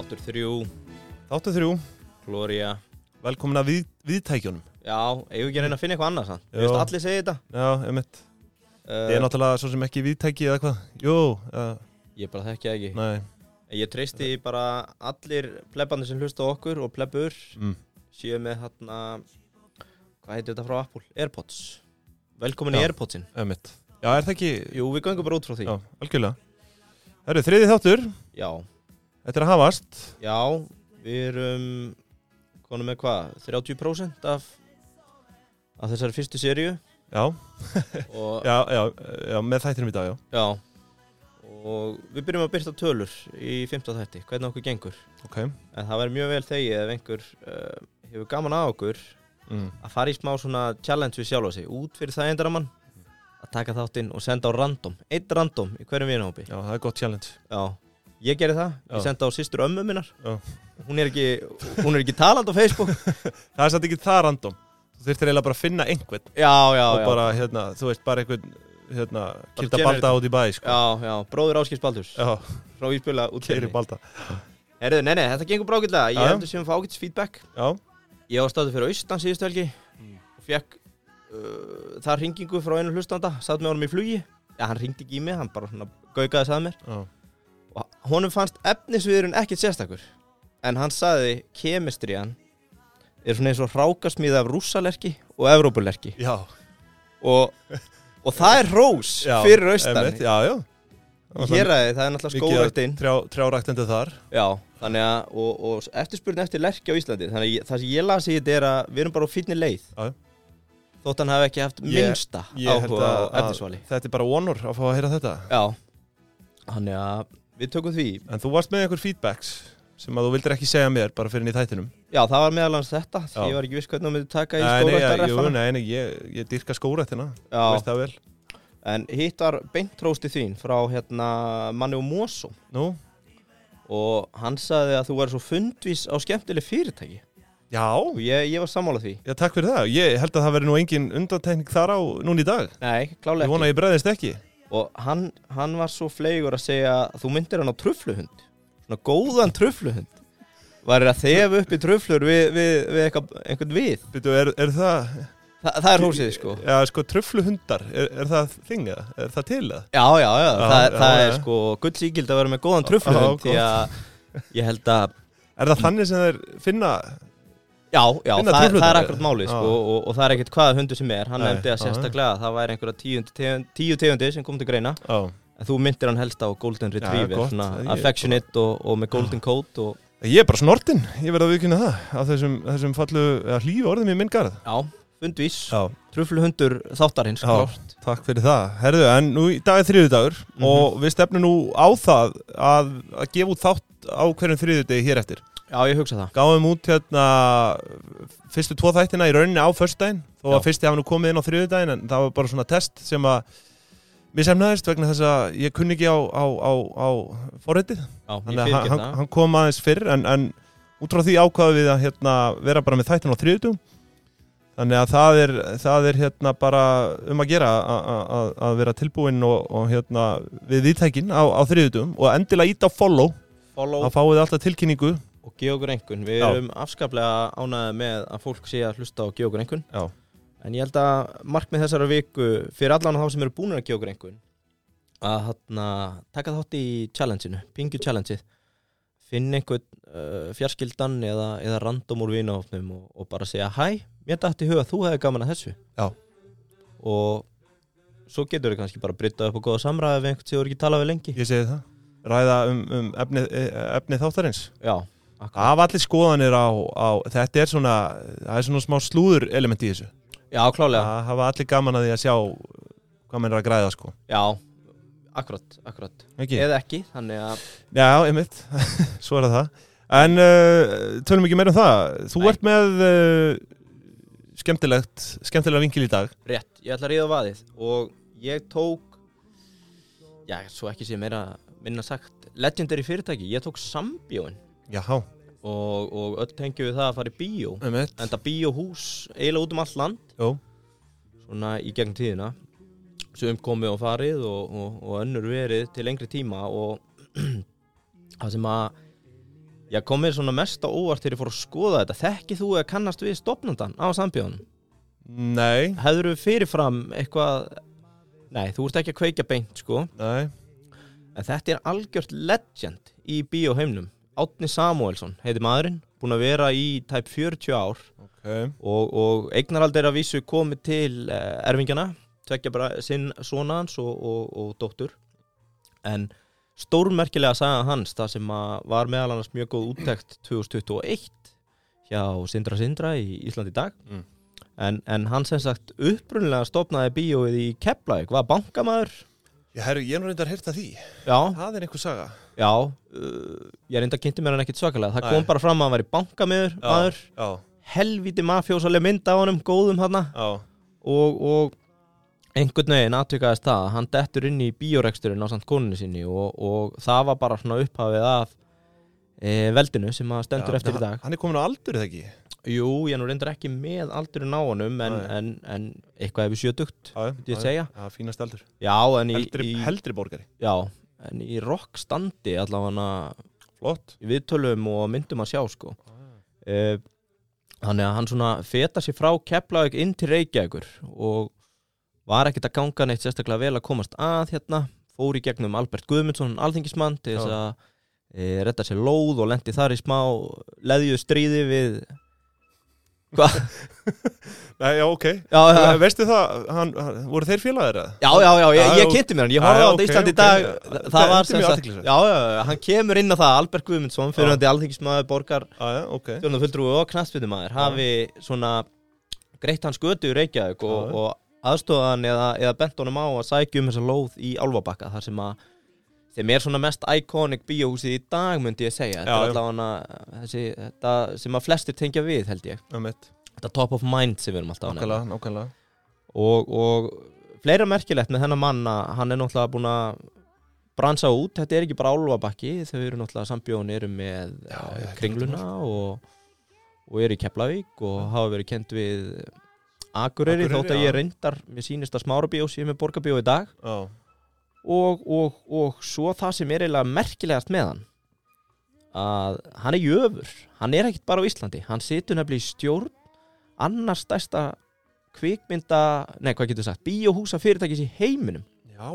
Þáttur þrjú, Þáttu þrjú, Gloria. Velkomin að við, viðtækjunum Já, eigum við ekki reyna að finna eitthvað Jú. Þú veist, allir segja þetta. Já, emitt Ég er náttúrulega svo sem ekki viðtæki eða hvað. Jú, uh, Ég bara þekki það ekki. Nei. Ég treysti bara allir plebbanir sem hlusta okkur og plebbur mm. séu með hérna Hvað heitir þetta frá Apple? Airpods. Velkomin í. Airpodsin. Emitt Já, er það ekki Jú, við göngum bara út frá því. Já, algjörlega. Það eru þriði þáttur. Já, Þetta er að hafast. Já við erum konum með hvað? 30% af af þessari fyrstu seríu? Já, já, já, já með þættinum í dag, já. Já. Og við byrjum að byrta tölur í 15 þætti, hvernig okkur gengur. Ok. En það væri mjög vel þegið ef einhver uh, hefur gaman að okkur mm. að fara í smá svona challenge við sjálfa sig út fyrir það endaramann að taka þáttinn og senda á random eitt random í hverjum vinahópi. Já, það er gott challenge. Já, ég gerði það, ég senda á sýstur ömmu minnar. Hún er ekki, hún er ekki taland á Facebook. Það er satt ekki það random. Þú þurftir eiginlega bara að finna einhvern Já, já, Og já. bara, hérna, þú veist, bara einhvern Hérna, kilda balda út í bæ, sko. Já, já, bróður Áskils Baldurs. Já, frá Íspjöla út keiri balda. Herðu, nei, nei, þetta gengur brákillega, ég heldur sem fá ágætis feedback. Já, Ég var stáðið fyrir austan síðustu helgi. Mm. og fekk uh, þar ringingu frá einu hlustanda. Satt með honum í flugi. Já, hann ringdi ekki í mig, hann bara svona gaugaði og honum fannst efnisviðurinn ekkert sérstakur. En hann sagði kemistriðan er svona eins og hrákasmíða af rússalerki og evrópulerki. Já. Og, og það er hrós Já, fyrir austan. Einmitt, Já, já. Hér að það er náttúrulega trjá, Trjáræktendu þar. Já, þannig að, og, og eftirspurnin eftir lerki á Íslandi. Þannig að það sem ég las í þetta er að við erum bara á fínni leið. Já. Þótt hann hafi ekki haft minnsta áhuga á eftirsvali þetta er bara vonur að fá að heyra þetta. Já, þannig að við tökum því. En þú varst með einhver feedbacks sem að þú vildir ekki segja mér bara fyrir í þættinum? Já, það var meðal hans þetta Já. Ég var ekki viss hvernig þú myndi taka í Nei, nei, nei, ég, ég dyrka skórættina Já, veist það vel. En hitt var beintrósti þín frá hérna manni og Mosó Nú, Og hann sagði að þú væri svo fundvís á skemmtileg fyrirtæki. Já, Og ég, ég var sammálað því. Já, takk fyrir það. Ég held að það veri nú engin undantekning þar á núna í dag. Nei, klálega Ég ekki. vona að ég bregðist ekki Og hann, hann var svo fleigur að segja að þú myndir hann á trufluhund. Svona góðan trufluhund. Var að þefa upp í truflur við, við, við einhvern við. Byrju, er, er það, Þa, Það er hósið sko. Já, sko, tröfluhundar Er, er það þing eða? Er það til eða? Já, já, já, Já, það, já, það er sko guldsíkild að vera með góðan Já, trufluhund Því að ég held að Er það þannig sem þeir finna Já, já, það, það er akkurat málið sko, Já. og, og það er ekkert hvaða hundur sem er. Hann nefndi að sérstaklega að það væri einhverja tíu, tíu tegundir sem kom til greina. Já, En þú myndir hann helst á Golden Retriever Ég- Affectionate og, og með Golden Coat og, Ég er bara snortinn, ég verð að viðkynna það á þessum, þessum fallu, hlýju orðum í minn garð. Já, fundvís. Já, Trufluhundur þáttarins, Já. takk fyrir það. Herðu, en nú í dag er þriðudagur Mhm. og við stefnum nú á það að, að gefa út þátt á hverjum þriðudegi hér eftir Já, ég hugsa það. Gáum út hérna fyrstu tvo þættina í rauninni á föstudaginn. Þó að fyrsti hafa nú komið inn á þriðudaginn en það var bara svona test sem að mér semnaðist vegna þess að ég kunni ekki á, á, á, á ég Þannig að hann, hann kom aðeins fyrr en, en út frá því ákvaðu við að hérna, vera bara með þættin á þriðutum þannig að það er, það er hérna bara um að gera að vera tilbúinn og, og hérna við viðtækin á, á þriðutum og endilega ít á follow. Follow. Þá fáið alltaf tilkynningu og okkur einhvern Við Já. erum afskaplega ánægði með að fólk sé að hlusta gefa okkur einhvern Já. En ég held að markmið þessara viku fyrir allan þá sem eru búin að okkur einhvern að hana, taka þátt í challengeinu, pingju challengeið. Finn einhvern uh, fjarskildan eða, eða random úr vinahófnum og, og bara segja hæ, mér dætti huga þú hefði gaman að þessu. Já. og svo getur þau kannski bara bryttað upp og góða samræði við einhvern sem þú eru ekki talað við lengi. Ég segi það. Ræða um, um efni, efni þáttarins. Já, af allir skoðanir á, á þetta er svona það er svona smá slúður element í þessu. Já, klálega það hafa allir gaman að því að sjá hvað menn er að græða sko. Já, akkurat, akkurat. Ekki? Eða ekki, þannig að Já, einmitt, svo er það. En uh, tölum ekki meira um það. Þú Nei. ert með uh, skemmtilegt, skemmtilega vinkil í dag. Rétt, ég ætla að ríða á vaðið. Og ég tók já, svo ekki sé meira minna sagt, legendary fyrirtæki. Ég tók sambjóin Jáhá, og, og öll tengjum við það að fara í bíó. Einmitt. Enda bíóhús eiginlega út um allt land. Jó, svona í gegn tíðina. Sem komið og farið og, og, og önnur verið til lengri tíma og það sem að ég kom mér svona mest á óvart þegar ég fór að skoða þetta. Þekki þú eða kannast við stopnandan á sambjónum? Nei, Hefur þú fyrirfram eitthvað Nei, þú ert ekki að kveikja beint sko. Nei. En þetta er algjört legend í bíóheimnum Átni Samuelsson heiti maðurinn Búin að vera í tæp 40 ár. Okay. og, og eignaraldir að vísu komið til uh, erfingjana tvekja bara sinn svona hans og, og, og dóttur. En stórmerkilega sagði hans það sem var meðal annars mjög góð úttekt 2021 hjá Sindra Sindra í Íslandi dag. Mm. en, en hann sem sagt upprunnilega stopnaði bíóið í Keflavík, var bankamaður. Ég, herru, ég er nú reyndar að heyrta því. Já, Það er einhver saga já uh, ég reynda kynnti mér hann ekkit svakalega. Það Nei. kom bara fram að hann væri bankamaður Já, maður, já, helvíti mafjósaleg mynd á honum, góðum hann já, og, og einhvern veginn aðtökaðist það að hann dettur inn í bíóreksturinn á samt konunni sinni og, og það var bara svona upphafið af e, veldinu sem að stendur Já, eftir í dag. Hann er komin á aldur eða ekki? Jú, ég nú reyndar ekki með aldurinn á honum en, Nei. en, en eitthvað hefur sjötugt Já, Myndi ég segja. Já, fínast aldur. Já, en í, Heldri, í, heldri borgari. Já, en í rockstandi allavega Flott. Í viðtölum og myndum að sjá sko. E, Þannig að hann svona feta sér frá Keflavík inn til Reykjavíkur og var ekkert að ganga neitt sérstaklega vel að komast að hérna. Fór í gegnum Albert Guðmundsson alþingismann til þess að e, redda sér lóð og lendi þar í smá leðju stríði við hvað? Nei, já, ok. Já, já. Veistu það, hann, hann, voru þeir félagar eða? já, já, já, ég, ég kynnti mér hann, ég horfði á þetta Ísland í dag Það það var sem sagt já, já, já, hann kemur inn á það Albert Guðmundsson fyrir hann alþingismæður borgar Já, já, ok. stjórnafulltrúi og knastbytumæður hafi svona greitt hans götu í Reykjavík og, og aðstofan eða, eða bent honum á að sækja um þessa lóð í Álfabakka þar sem að sem er svona mest iconic bíóhúsið í dag myndi ég segja. Þetta Já, er allavega þessi, þetta sem að flestir tengja við held ég. Þetta top of mind sem við erum alltaf að nefna. Og, og fleira merkilegt með þennan mann að hann er náttúrulega búin að bransa út, þetta er ekki bara Álfabakki þau eru náttúrulega sambjón eru með Já, já, kringluna og, og eru í Keflavík og hafa verið kent við Akureyri, Akureyri, þótt að já. ég reyndar mér sýnist að smára bíó sem er borgarbíó í dag. Já, og, og, og svo það sem er eiginlega merkilegast með hann að hann er jöfur. Hann er ekkit bara á Íslandi, hann situr nefnilega í stjórn annars stærsta kvikmynda, nei hvað getur sagt bíóhúsa fyrirtækis í heiminum. Já.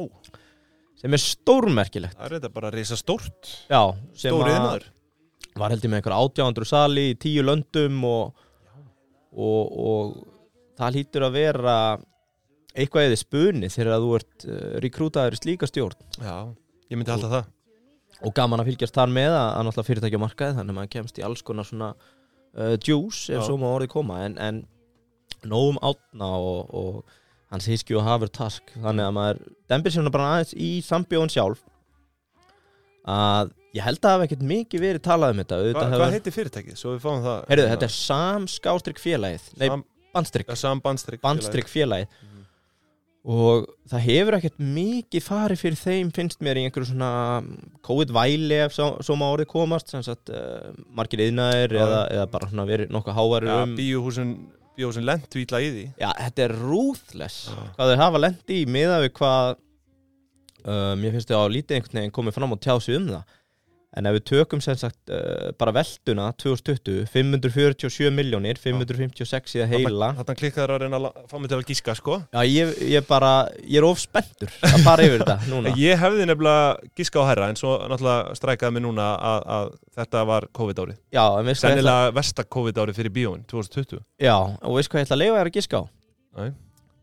Sem er stórmerkilegt. Það er þetta bara reysa stórt já, sem Stór að- yðnaður var heldur með einhver 800 sali í tíu löndum og, og, og það hlýtur að vera eitthvað eða spunni þegar þú ert uh, rekrútaður í slíka stjórn. Já, ég myndi halda það. Og gaman að fylgjast þar með að, náttúrulega fyrirtækja markaði þannig að maður kemst í alls konar svona uh, juice ef Já. svo má orðið koma. En, en nógum átna og, og hans hiski og hafur task þannig að maður dembir sér nú bara aðeins í sambjóðun sjálf. Að ég held að það hafi ekkert mikið verið talað um þetta. Hva, Hvað hefur- heitir fyrirtækið? Svo við fáum það Heyrðu, þetta er Sam Skástrygg félagið. Nei, Sam, Bandstrygg. Ja, Sam Bandstrygg félagið. Mhm. Og það hefur ekkert mikið farið fyrir þeim finnst mér í einhverju svona COVID-væli ef svo, svo má orðið komast sem sagt uh, margir yðnaðir Já. eða, eða bara svona verið nokkuð hávarir Já, um bíóhúsin Bíóhúsin lentu ítla í því Já, þetta er ruthless Já. hvað þeir hafa lendi í miða við hvað um, ég finnst þið á lítið einhvern veginn komið fram og tjá sig um það en ef við tökum sem sagt uh, bara velduna 2020, 547 miljónir 556 í það heila. Þarna klikkaður að reyna að fá mig til að gíska sko. Já, ég, ég bara, ég er of spenntur að fara yfir þetta núna. Ég hefði nefnilega gíska á herra en svo náttúrulega strækaði mig núna að, að þetta var COVID-árið. Já, en veist hvað ég ætla, Sennilega versta COVID-árið fyrir bíóin 2020 já, og veist hvað ég ætla að leifa þér að giska á? Nei.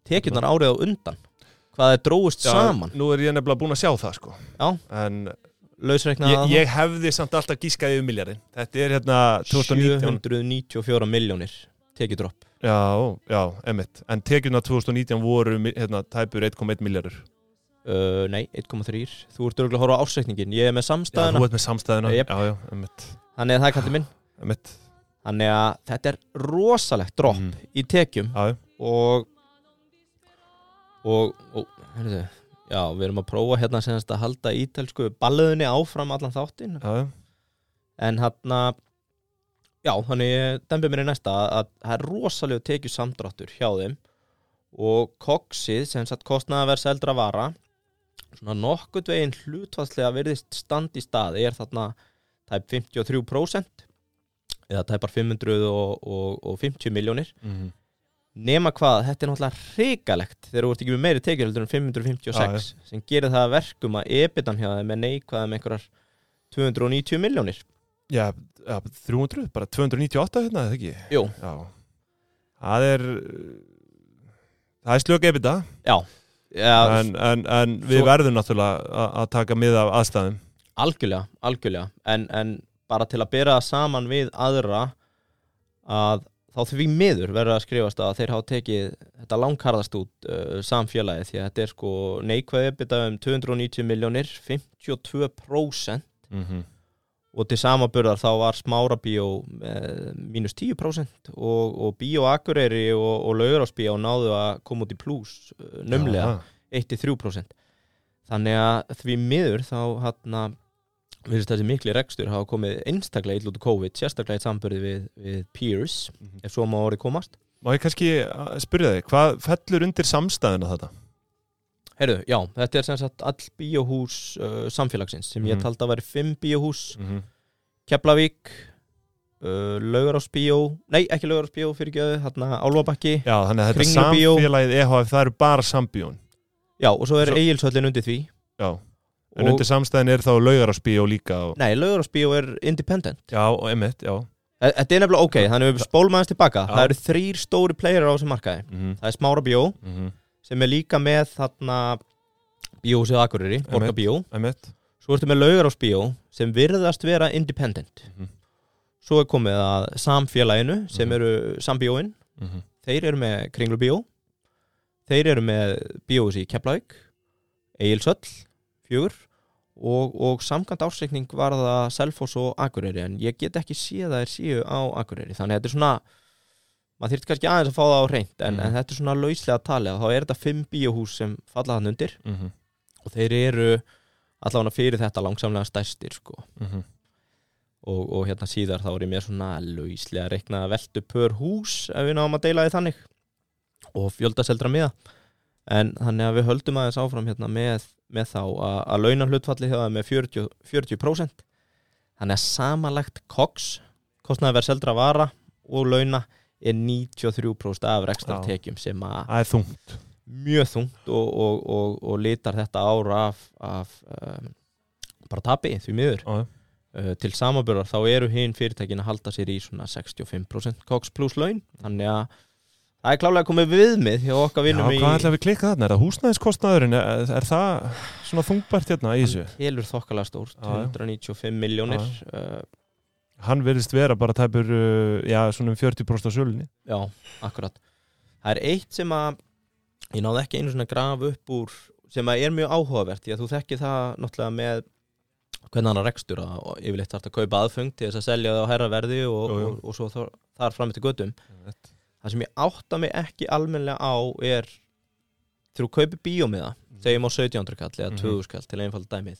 Tekjurnar árið á undan. Hvað er dróist saman. Nú er ég nefnilega búin að sjá það sko. En Lausreiknað ég, ég hefði samt alltaf gískað yfir miljardin Þetta er hérna 2019 794 miljónir tekjudropp Já, já, emitt En tekjuna 2019 voru hérna, tæpur 1,1 miljardur uh, Nei, 1,3 Þú ert örgulega að horfa á ársreikningin Ég er með Já, samstæðuna þú ert með samstæðina Jep. Já, já, emitt, Þannig að það er kallið minn. Emitt Þannig að þetta er rosalegt dropp Mhm. í tekjum Já, já, og og, og herrðu, já, við erum að prófa hérna senast að halda ítelsku balluðinni áfram allan þáttinn. Já, en hérna já, þannig dembi mér í næsta að að það er rosalega tekið samdráttur hjá þeim og koksið sem sagt kostnaðaverð seldra vara svona nokkurt veginn hlutfallslega virðist stand í stað er þarna tæp 53% eða tæpar 550 miljónir Mhm. Nema hvað, þetta er náttúrulega hrikalegt þegar þú ert ekki með meiri tekjur heldur en 556 sem gerir það að verkum að ebitan hjá þeim er neikvæða með einhverjar 290 miljónir Já, já, 300, bara 298 hérna, eða ekki? Jú. Já. Það er það er slög ebita Já, ja, en, en, en við Svo- verðum náttúrulega að- taka mið af aðstæðum algjörlega, algjörlega en, en bara til að bera það saman við aðra að þá því miður verður að skrifast að þeir hafa tekið þetta langharðast út uh, samfélagið því að þetta er sko neikvæði ebita um 290 miljónir 52% mm -hmm. og til samaburðar þá var smára bíó með mínus 10% og, og bíó Akureyri og, og Laugurásbíó náðu að koma út í pluss uh, nömlega 1-3% þannig að því miður þá hann virðist þessi mikli rekstur hafa komið einstaklega illa út úr COVID, sérstaklega í samburði við, við peers, Mhm. ef svo má orðið komast Má ég kannski að spyrja þig, hvað fellur undir samstæðina þetta? Heyrðu, já, þetta er sem sagt all bíóhús uh, samfélagsins sem ég Mhm. taldi að væri fimm bíóhús Mm -hmm. Keflavík uh, Laugurásbíó nei, ekki Laugurásbíó fyrir ekki þarna Álfabakki Já, þannig að þetta Kringlubíó. samfélagið EHF, það eru bara sambíón já, og svo er Svo- Egilshöllin undir því Já, en undir samstæðin er þá laugarásbíó líka og... Nei, Laugurásbíó er independent. Já, og emitt, já Þetta er nefnilega ok, þannig við spólum aðeins tilbaka. Já. Það eru þrýr stóri playerar á þessum markaði. Mm -hmm. Það er Smára Bíó Mm -hmm. sem er líka með þarna Bíóhúsið á Akureyri, Borga Bíó. Emitt Svo ertu með Laugurás Bíó sem virðast vera independent. Mm Svo er komið að samfélaginu sem Mhm. eru sambíóin. -hmm. Þeir eru með Kringlubíó. Þeir eru með Bíóhúsi í Keflavík Egilsöll, fjögur og, og samkvæmt ársreikning var það Selfoss og Akureyri en ég get ekki séð að þeir séu á Akureyri þannig að þetta er svona maður þyrfti kannski aðeins að fá það á reynd en, Mhm. en þetta er svona lauslega talið þá er þetta fimm bíóhús sem falla hann undir Mm -hmm. og þeir eru allavega fyrir þetta langsamlega stærstir sko. og, og hérna síðar þá er ég með svona lauslega reikna veldu pör hús ef við náum að deila því þannig og fjöldaseldra miða en þannig að við höldum aðeins áfram hérna með, með þá að, að launan hlutfalli það með 40%, 40% þannig að samanlagt koks kostnaði verð seldra vara og launa er 93% af rekstra Já. tekjum sem að Það er þungt. Mjög þungt og, og, og, og litar þetta ára af, af um, bara tapi því miður. Uh, til samaburðar þá eru hinn fyrirtækin að halda sér í svona 65% koks pluss laun. Þannig að það er klálega komið viðmið hjá okkar Já, vinnum hvað ætlaði við klikka þarna? Er það húsnæðiskostnaðurinn? Er, er það svona þungbært hérna í þessu? helur þokkalega stórt, Já, já. 195 miljónir uh, Hann verðist vera bara tæpur, uh, já, svona um 40% af sölunni já, akkurat það er eitt sem að ég náði ekki einu svona graf upp úr sem að er mjög áhugavert því að þú þekki það náttúrulega með hvernig hann rekstur og yfirleitt þarf að kaupa aðfeng til þess að selja það á herra verði og, jú. og, og svo þar, fram til göttum það sem ég átta mig ekki almennilega á er þegar þú kaupir bíómiða segjum á 1700 kall eða Mhm. 2000 kall til einfald dæmið.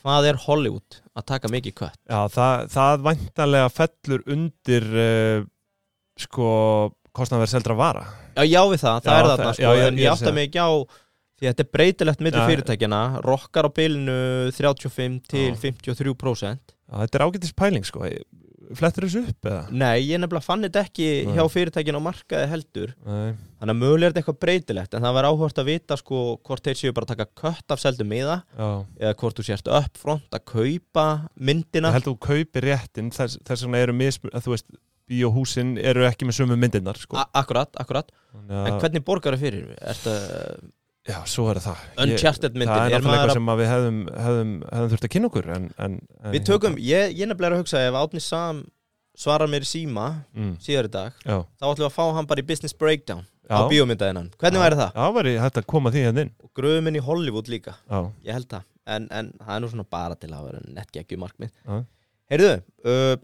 Hvað er Hollywood að taka mikið kött? Já, það, það væntanlega fellur undir uh, sko kostnaðverð seldra vara. Já, já við það, það Já, er það- þarna sko, já, ég- ég átta mig ekki á því þetta er breytilegt millir Já. fyrirtækjana rokkar á bilinu 35 til Já. 53% Já, þetta er ágætis pæling sko Flettur þessu upp eða? nei, ég nefnilega fann þetta ekki Nei. hjá fyrirtækina á markaði heldur Nei. þannig að mögulega er þetta eitthvað breytilegt en það var áhört að vita sko hvort þeir séu bara að taka kött af seldum miða Já, eða hvort þú sérst uppfront að kaupa myndina ég held að þú kaupir réttin þess, vegna eru mismun að þú veist bíóhúsin eru ekki með sömu myndirnar sko. Akkurat, akkurat, Þannig en hvernig borgar það fyrir? Er þetta Já, svo er það. Uncharted myndin? Það er náttúrulega eitthvað að- sem við hefðum, hefðum, hefðum þurft að kynna okkur en, en, en Við tökum, ég, ég nefnilega er að hugsa ef Átni Sam svarar mér síma mm, síðar í dag, Já, þá ætlum við að fá hann bara í business breakdown já. á bíómyndaðinnan Hvernig Já. væri það? Já, væri hægt að koma því hérna inn. Og gröfuminn í Hollywood líka, Já, ég held það. En, en það er nú svona bara til að vera nettgeggjum markmið. Heyrðu, uh,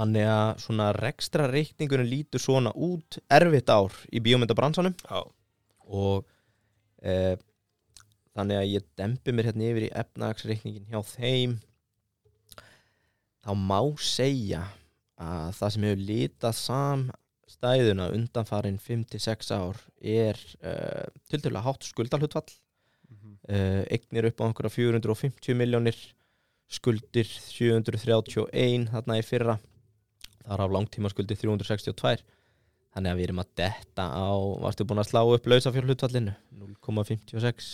þannig að svona rekstra reikningurinn lítur svona út. Erfitt ár í bíómyndabransanum. Já. og e, þannig að ég dempi mér hérna yfir í efnagsreikningin hjá þeim. Þá má segja að það sem hefur litað samstæðuna undanfarin 5-6 ár er uh, til dæla hátt skuldalhutfall uh, eignir upp á einhverja 450 miljónir skuldir 731 þarna í fyrra. Þar af langtíma skuldir 362 þannig að við erum að detta á varstu búin að slá upp lausafjárhlutvallinu 0,56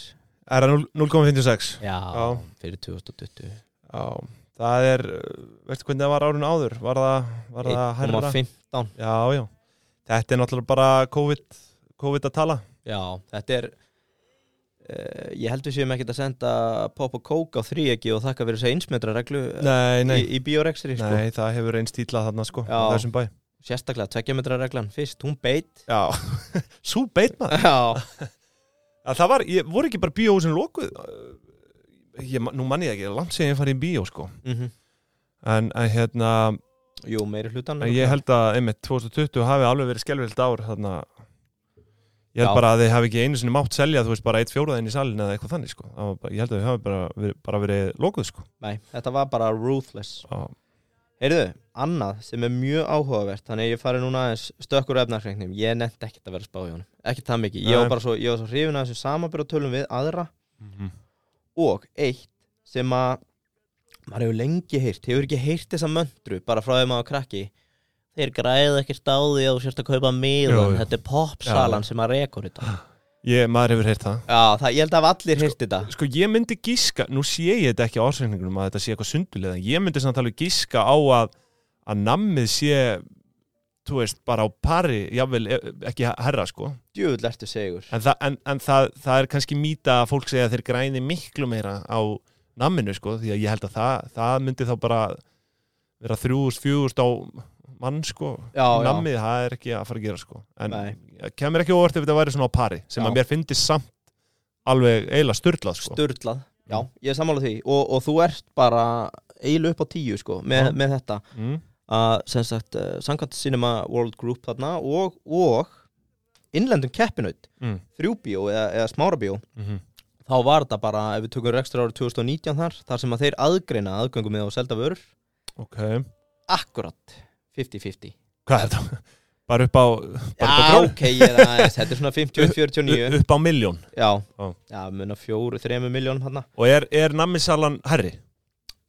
Er það 0,56? já, Já. fyrir 2020 Já, það er, veistu hvernig það var árun áður? Var það, var það herra? 1,15 Já, já. Þetta er náttúrulega bara COVID, COVID að tala. já, þetta er uh, ég held við séum ekkert að senda pop og kók á þríegi og þakka fyrir þess að einsmetra reglu eh, Nei, nei, í, í biorekstri sko. nei, það hefur einn stílað þarna sko, Já. þessum bæ. Sérstaklega tveggjametra reglan fyrst, hún beit Já, svo beit maður. já, Að Það var, ég, voru ekki bara bíóhúsin lokuð? Ég, nú mann ég ekki, langt segja ég farið í bíó sko. mm En, en hérna, jú, meiri hlutan ég held að einmitt 2020 hafi alveg verið skelvild ár þarna. Ég held Já. bara að þið hafi ekki einu sinni mátt selja, þú veist, bara eitt fjóraðinn í salin eða eitthvað þannig sko. Bara, ég held að þið hafi bara bara verið lokuð sko. Nei, þetta var bara ruthless Já. Heyrðu, annað sem er mjög áhugavert Þannig að ég fari núna aðeins stökkur efnarsreiknum Ég nefndi ekkert að vera að spá í honum. Ekki það mikið, ég var bara svo, ég var svo hrifin að þessu samanbyrjatölum við aðra. Mhm. Og eitt sem að maður hefur lengi heyrt Hefur ekki heyrt þessa möndru bara frá þeim að krakki. Þeir græða ekki stáði að þú sérst að kaupa miðan. Þetta er popsalan sem að rekur þetta Ég, maður hefur heyrt það. Já, það, ég held að allir heyrt þetta. Sko ég myndi gíska, nú sé ég þetta ekki á ásreikningunum að þetta sé eitthvað sundulega, ég myndi samt alveg gíska á að, að nammið sé, þú veist, bara á pari, jável ekki herra sko, Djúvill ertu segur. En, það, en, en það, það er kannski mýta að fólk segja að þeir græni miklu meira á namminu sko, því að ég held að það, það myndi þá bara vera þrjúðust, fjúðust á mann sko, Já, já. nammið, það er ekki að fara að gera sko, en Nei. kemur ekki óvart ef þetta væri svona á pari, sem Já. að mér finnist samt alveg eiginlega styrlað sko. Sturlað, já, ég er sammála því og, og þú ert bara eiginlega upp á tíu sko, með, Já. með þetta mm. að sem sagt uh, Sankat Cinema World Group þarna og, og innlendum keppinaut Mm. þrjúbíó eða, eða smárabíó Mm þá var þetta bara, ef við tökum rekstur árið 2019 þar, þar sem að þeir aðgreina aðgöngum með á selda vörur, Ok, akkurat 50-50 hvað er þetta? Bara upp á bara upp á Já, ok, ég er aðeins, þetta er svona 50-49 U- Upp á miljón Já, Já. já, muna fjóru, þremu miljónum hann Og er, er nammisalan herri?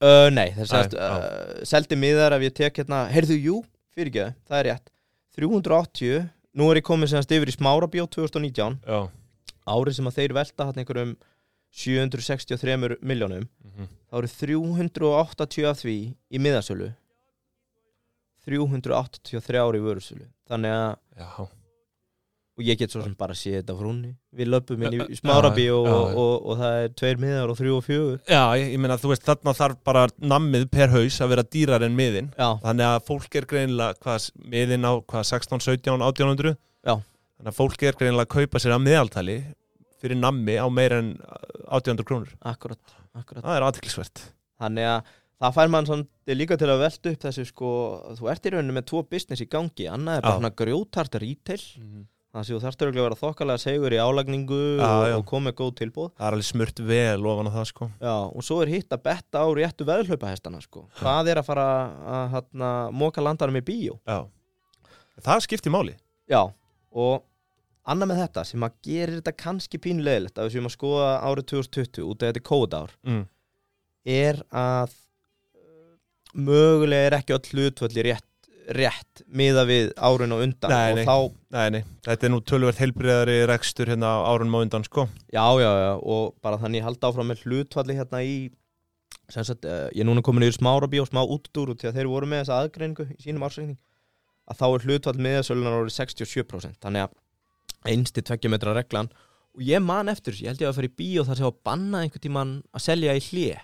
Uh, nei, þess Nei, að uh, seldi miðar ef ég tek hérna, heyrðu, jú, fyrir ekki, það er rétt. 380, nú er ég komið semast yfir í Smárabjó 2019 Já. Árið sem að þeir velta hann einhverjum 763 miljónum Mhm. þá eru 380 af því í miðasölu 383 ári í vörusölu. Þannig að, Já. Og ég get svo sem bara sé þetta frúnni við löpum inn í Smárabjó já, og, já. og, og það er tveir miðar og þrjú og fjögur. Já, ég, ég meina þú veist þarna þarf bara nammið per haus að vera dýrar en miðin. Já, Þannig að fólk er greinilega hvað, miðin á hvað 16, 17, 1800 Já. Þannig að fólk er greinilega að kaupa sér að miðaltali fyrir nammi á meira en 1800 krónur. Akkurat, akkurat. Það er aðtiklisvert Þannig að það fær mann svona líka til að velta upp þessu sko, þú ert í rauninu með tvo business í gangi, annað er bara Já. svona grjótart retail, þannig að þú þarftur að vera þokkalega segur í álagningu Já, og, já. og koma með góð tilbúð. Það er alveg smurt vel ofan á það sko Já, og svo er hitt að betta á réttu veðhlaupahestana sko. Hvað er að fara að hana, móka landarum í bíó? Já Það skiptir máli Já, og annað með þetta sem að gerir þetta kannski pínulegilegt að við séum að skoða árið 2020 út af þetta kóðár mm. er að mögulega er ekki öll hlutvöldi rétt, rétt miða við árun og undan Nei, og þá, Nei, nei, þetta er nú tölvert heilbriðari rekstur hérna á árunum á undan sko. Já, já, já og bara þannig ég haldi áfram með hlutvalli hérna í sagt, uh, ég er núna komin yfir smára bíó, smá útdúr út því að þeir voru með þessa aðgreiningu í sínum ársreikning að þá er hlutvall miðasölunar orðið 67% þannig að einsti tveggjumetra reglan. Og ég man eftir þessu, ég held ég að fara í bíó þar sem að banna einhvern tíman að selja í hlje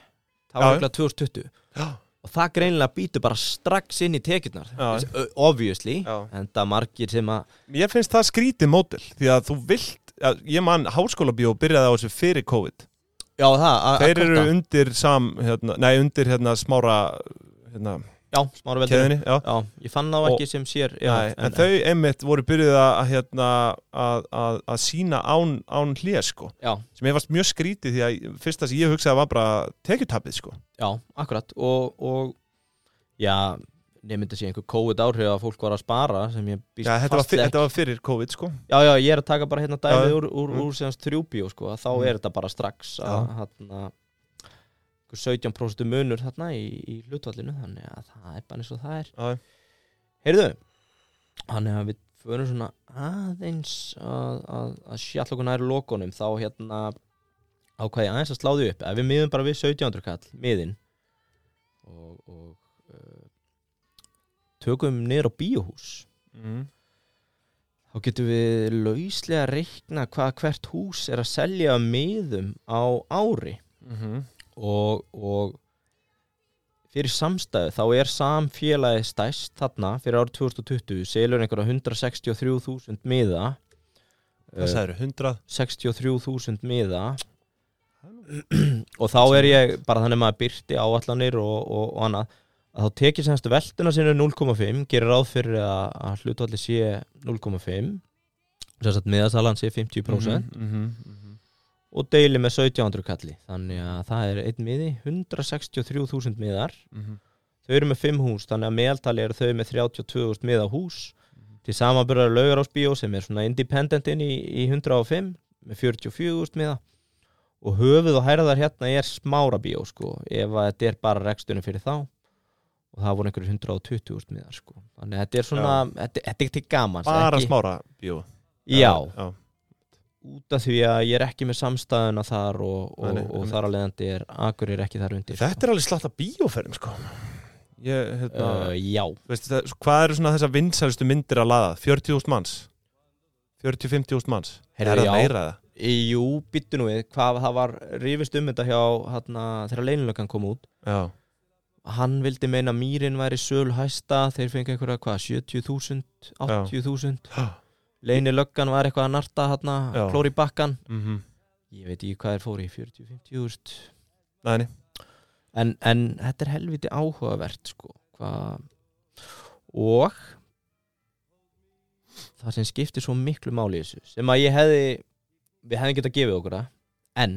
það var ekki 2020 Já, og það greinilega býtur bara strax inn í tekjurnar. Já. Obviously já. en það margir sem að Mér finnst það skrítið mótil Því að þú vilt, að, ég man háskólabíó byrjaði á þessu fyrir COVID. Já það, að- að Þeir eru undir sam, hérna, nei undir hérna smára hérna, já, smára veldur já. já, ég fann þá ekki sem sér já, Nei, en, þau einmitt voru byrjuð að, hérna, að, að, að sína án, án hlið sko. Já, sem ég varst mjög skrítið því að fyrsta sem ég hugsaði var bara tekjutapið sko. Já, akkurat. Og, og já, nefndi að sé einhver COVID áhrif að fólk var að spara sem ég býst Já, fast fyr, við þetta var fyrir COVID sko. Já, já, ég er að taka bara hérna dæmið Já, úr, úr, mm. úr semast þrjúbíó sko, að þá Mm. er þetta bara strax að, hérna, 17% munur þarna í, í hlutvallinu þannig að það er bara eins og það er. Já, heyrðu, þannig að við förum svona aðeins að, að, að sjalla okkur næri lokunum þá hérna ákvæði aðeins að sláði upp. Ef við miðum bara við 1700 kall miðin og, og uh, tökum niður á bíóhús mm. þá getum við lauslega reikna hvað hvert hús er að selja miðum á ári. Mm og, og fyrir samstæðu þá er samfélagi stæst þarna fyrir árið 2020 selur einhverja 163.000 miða. Hvað sagður, 100? 63.000 miða. Og þá er ég bara þannig maður byrti áallanir og, og, og annað. Að þá tekið semst veltuna sinni 0,5 gerir ráð fyrir að, að hlutalli sé 0,5 sem sagt miðasalan sé 50% mm -hmm. Og deili með 1700 kalli. Þannig að það er einn miði 163.000 miðar. Mhm. þau eru með 5 hús þannig að meðaltali eru þau með 32.000 miða hús til samanbyrðar laugarásbíó sem er svona independent inn í, í 105 með 44.000 miða. Og höfuð og hærðar hérna er smára bíó sko ef að þetta er bara rekstunum fyrir þá. Og það voru einhverjum 120.000 miðar sko. Þannig að þetta er svona, þetta, þetta er til gaman Bara ekki, smára bíó já, já. Út af því að ég er ekki með samstæðuna þar og, og, Nei, og þar að leiðandi er Akur er ekki þar undir Þetta er alveg slatt af bíóferðum sko. Ég, hérna uh, Já, veist, það, Hvað eru svona þessar vinsælustu myndir að laða? 40.000 manns? 40-50.000 manns? Heyrðu, Er það já. meira það? jú, byttu nú við hvað það var rífist um þetta hjá hana, þegar leinilökan kom út. Já, hann vildi meina að mýrin væri söl hæsta þeir fengi einhverja hvað, 70.000 80.000 Já. Leinilökan var eitthvað að narta Já. klóri bakkan mm ég veit ekki hvað er fór í 40-50.000 Næni en, en þetta er helviti áhugavert sko Hva... og það sem skiptir svo miklu máli þessu sem að ég hefði við hefðum getað gefið okkur það en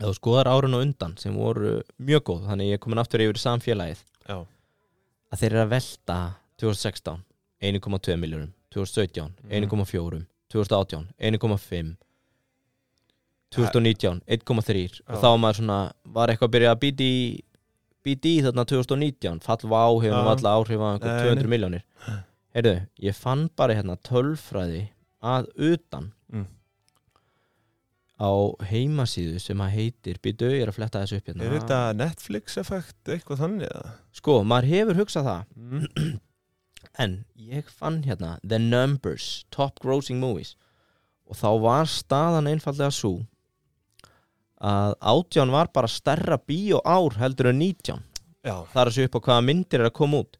þú skoðar árun og undan sem voru mjög góð þannig að ég er komin aftur yfir samfélagið Já. að þeir eru að velta 2016 1,2 miljónum 2017 Mhm. 1,4 2018 1,5 2019 1,3 og Já. þá var maður svona var eitthvað að byrja að býta í býta í þarna 2019 fall vá hefur Já. nú alla áhrif á einhver Nei, 200 nei. miljónir heyrðu, ég fann bara hérna tölfræði að utan Mm. á heimasíðu sem að heitir býtu, ég er að fletta þessu upp hérna Er þetta Netflix effekt eitthvað þannig sko, maður hefur hugsað það Mm. En ég fann hérna The Numbers, Top Grossing Movies. Og þá var staðan einfallega svo að átján var bara stærra bíó ár heldur en 19 Já, það er að sé upp á hvaða myndir er að koma út.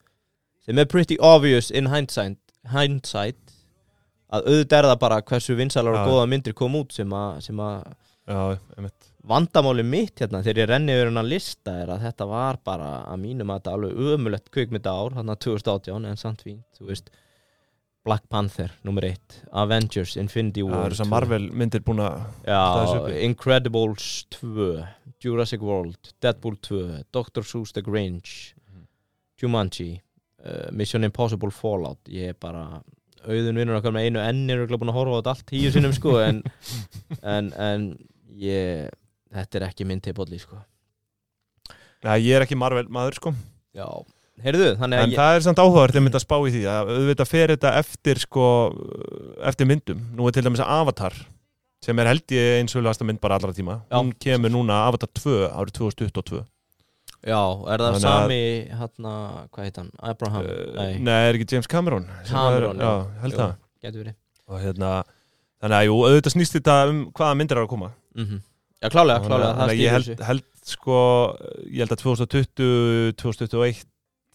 Sem er pretty obvious in hindsight, hindsight að auðvitað er það bara hversu vinsalar og góða myndir kom út sem að, að vandamáli mitt hérna þegar ég renni yfir hennar lista er að þetta var bara að mínum að þetta alveg ömulegt kvikmynda ár hann að 2018 en samt veist Black Panther nummer 1 Avengers Infinity Það War eru þessar 2. Marvel myndir búin að. Incredibles 2 Jurassic World Deadpool 2 Doctor Seuss The Grinch Mhm. Jumanji uh, Mission Impossible Fallout ég er bara auðun vinnur okkar með einu enn er örugglega búin að horfa á þetta allt tíu sinnum sko en, en, en ég þetta er ekki minn teipolli sko. Já, ég er ekki Marvel maður sko. Já, heyrðu, þannig En að ég, það er samt áhugavert að mynda að spá í því að auðvitað fer þetta eftir sko eftir myndum, nú er til dæmis Avatar sem er held ég eins og lasta mynd bara allra tíma, Já. hún kemur núna Avatar 2 árið 2022 já, er það Þannig að- sami hérna, hvað heit hann, Abraham? Uh, Nei, Nei, er ekki James Cameron? Sem Cameron, er, já, held Jú. það getur verið. Og hérna, þannig að jú, auðvitað snýst þetta um hvaða myndir er að koma mm Já, klálega, klálega, það Þannig að ég held, held sko ég held að 2020, 2021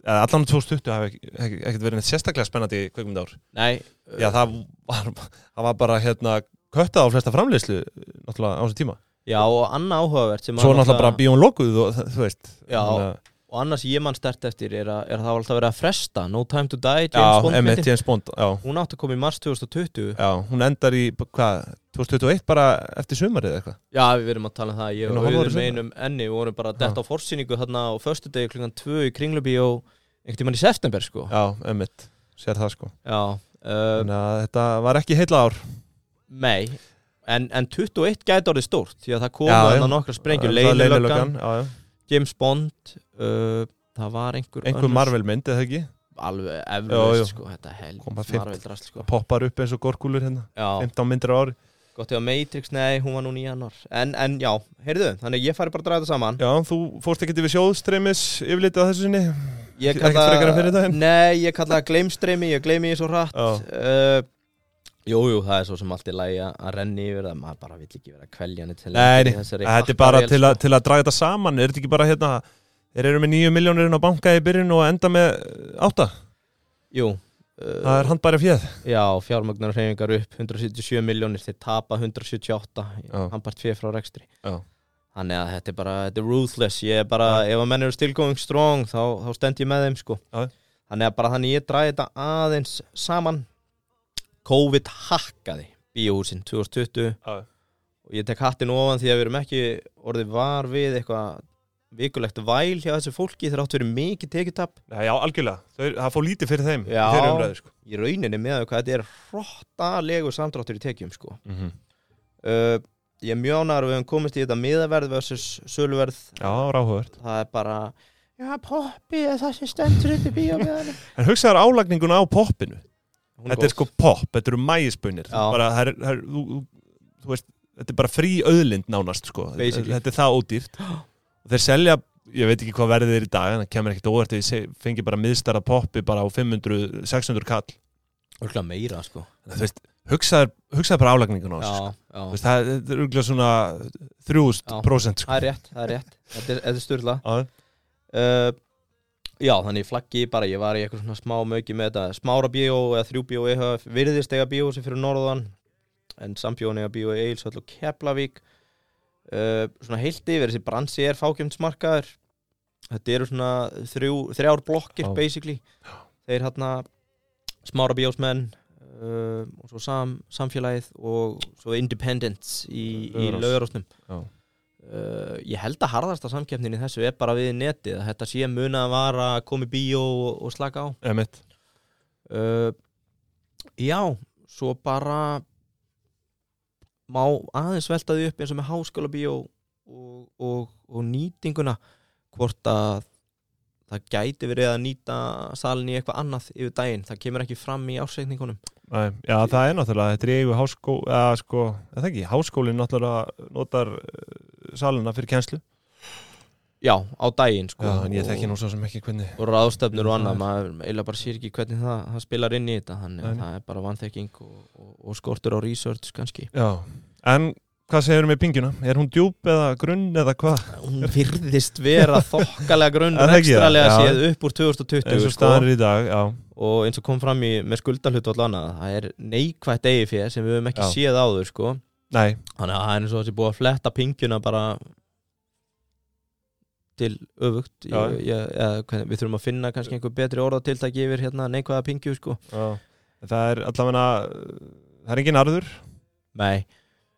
eða allan á 2020 hafi ekkert verið neitt sérstaklega spennandi kveikmynd ár Nei, Já, það var, það var bara hérna köttað á flesta framleiðslu náttúrulega á þessu tíma. já, og annað áhugavert sem Svo náttúrulega bara bíón lokuð og þú veist. Já, að- og annars ég mann stert eftir er að, er að það var alltaf verið að fresta No Time to Die, James Bond myndin James Bond, já. Hún átti að koma í mars 2020 Já, hún endar í, hvað, 2021 bara eftir sumarið eitthvað. Já, við erum að tala um það, ég og auður með seinna. einum enni Við vorum bara Já. á forsýningu þarna á föstudegi klukkan 2 í Kringlubí og einhvern tímann í september sko Já, Emmett, sér það sko. Já, uh, þetta var ekki heila ár. nei en, en 21 gæti orðið stórt því að það þarna nokkra sprengjur Það James Bond uh, það var einhver einhver önnur- Marvel mynd eða ekki? Alveg já. sko, þetta drast sko. poppar upp eins og gorkulur hérna já, 15 myndir á ári. Gott ef að Matrix, nei, hún var nú nýjanar en, en já, heyrðu, þannig að ég færi bara að draga þetta saman. Já, þú fórst ekki yfir sjóðstreymis yfirlitið á þessu sinni? Ég ekkert daginn? nei, ég kalla það gleymstreymi, ég gleymi því svo hratt. Uh, jú, jú, það er svo sem allt í lagi að renni yfir það, maður bara vill ekki vera kveljani til Nei, þetta er bara til, að, sko. til að draga þetta saman. Er þetta ekki bara hérna Þeir eru með 9 miljónir á banka í byrjun og enda með 8 jú, Það er uh, handbæri fjöð já, fjármögnar hreyfingar upp 177 miljónir, þeir tapa 178 Já. hann part fyrir frá rekstri. Já. Þannig að þetta er bara, þetta er ruthless. Ég er bara, ef að menn eru still going strong þá, þá stend ég með þeim sko. Já. Þannig að bara þannig ég dræði þetta aðeins saman COVID hakkaði bíóhúsin 2020 Já. og ég tek hattin ofan því að við erum ekki orðið var við eitthvað vikulegt væl hjá þessu fólki þegar áttu verið mikið tekjutap Já, algjörlega, Þau, það fór lítið fyrir þeim Já. Þeir umræður sko. í rauninni með hvað þetta er hróttalegu samdráttur í tekjum sko mm -hmm. uh, Ég er mjög ánægur að við höfum komist í þetta miðaverð versus söluverð Já, ráhugavert það er bara já, poppi er það sem stendur upp í bíómiðanum En hugsaður álagninguna á poppinu Þetta er sko popp, þetta eru mægispunir Þetta er bara frí auðlind nánast sko. Basically. Þetta er það ódýrt. Og Þeir selja, ég veit ekki hvað verðið er í dag en það kemur ekkert óvert ef ég fengi bara miðstarað poppi bara á 500, 600 kall. Örgulega meira sko. Þú veist, hugsaður, hugsaður bara álagninguna á þessu sko. Það er- örgulega svona 3000% sko. það er rétt, það er rétt. Þetta er, er styrla uh, Já, þannig flaggi bara Ég var í eitthvað svona smá mögi með þetta Smára bíó eða þrjú bíó EHF Virðist eiga bíó sem fyrir norðan En sambjóni eiga bíó Eilsvall og Keflavík uh, Svona heilt yfir Þessi bransi er fákjömsmarkaður Þetta eru svona þrjú, þrjár blokkir Já. basically Þeir hérna Smára bíósmenn uh, og svo sam, samfélagið og svo independents í, í Laugarás. laugarásnum Já. Uh, ég held að harðasta samkeppnin í þessu er bara við netið að þetta sé muna að vara að koma í bíó og, og slaka á. Uh, já, svo bara má aðeins velta því upp eins og með háskóla bíó og, og, og nýtinguna hvort að það gæti verið að nýta salin í eitthvað annað yfir daginn, það kemur ekki fram í ásreikningunum Nei, Já, það er náttúrulega, þetta er í eigu háskó eða sko, eða ekki, háskólinn náttúrulega notar uh, salina fyrir kjenslu já, á daginn sko, Já, en ég þekki nú svo sem ekki hvernig og ráðstöfnur og Það annað, er- maður eiginlega bara sér ekki hvernig það, það spilar inn í þetta. Þannig að það er bara vanþekking og, og, og skortur á research kannski. Já, en hvað segir með pingjuna? Er hún djúb eða grunn eða hvað? hún virðist vera þokkalega grunn ekstralega Já. séð upp úr 2020 Eins og sko, staðan er í dag, já og eins og kom fram í með skuldahlut og annað, það er neikvætt eigi fyrir sem við höfum ekki Já. séð áður sko. Nei, þannig að það er eins og þessi búið að fletta pingjuna bara til öfugt ég, ég, hvernig- við þurfum að finna kannski einhver betri orðatiltæki yfir hérna neikvæða pingju sko. já Það er allavega, það er engin arður Nei,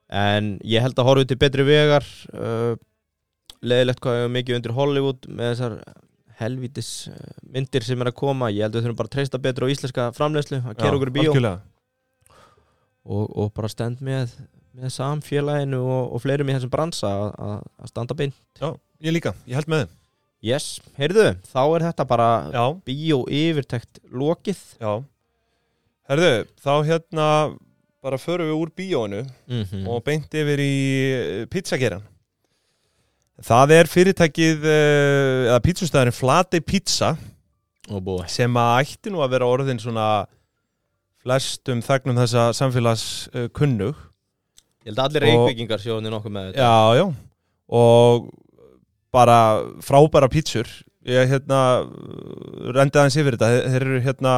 en ég held að horfa til betri vegar uh, leðilegt hvað er mikið undir Hollywood með þessar helvítis uh, myndir sem er að koma. Ég held að við þurfum bara að treysta betur á íslenska framleiðslu að kera okkur í bíó. og, og bara stend með, með samfélaginu og, og fleirum í þessum bransa að- standa beint. Já, ég líka, ég held með þeim. Yes, heyrðu, þá er þetta bara bíó yfirtekt lokið. Já. Herðu, þá hérna bara förum við úr bíóinu mm og beint yfir í eh, pizzageran Það er fyrirtækið eh, eða pizzustæðurinn Flatey Pizza. Búið sem að ætti nú að vera orðin svona flestum þagnum þessa samfélags uh, kunnug. Ég held að allir reykvíkingar sjóðni nokkuð með þetta. Já, já. Og bara frábæra pítsur ég hérna rendi aðeins yfir þetta. Þeir eru hérna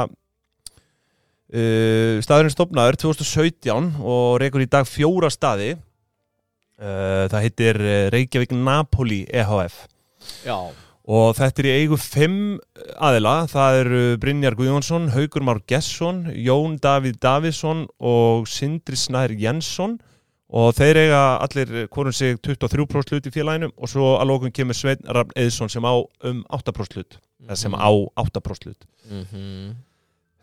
uh, staðurinn stopnaður 2017 og reykur í dag fjóra staði. Uh, það heitir uh, Reykjavík Napoli EHF Já, og þetta er í eigu fimm aðila, það eru Brynjar Guðjónsson, Haugur Már Gesson Jón Davíð Davíðsson og Sindri Snær Jensson. Og þeir eiga allir hvorum sig 23% hlut í félaginu. Og svo að lókun kemur Svein Rafn Eðsson sem á um 8% hlut. Eða sem á 8% hlut. Mm -hmm.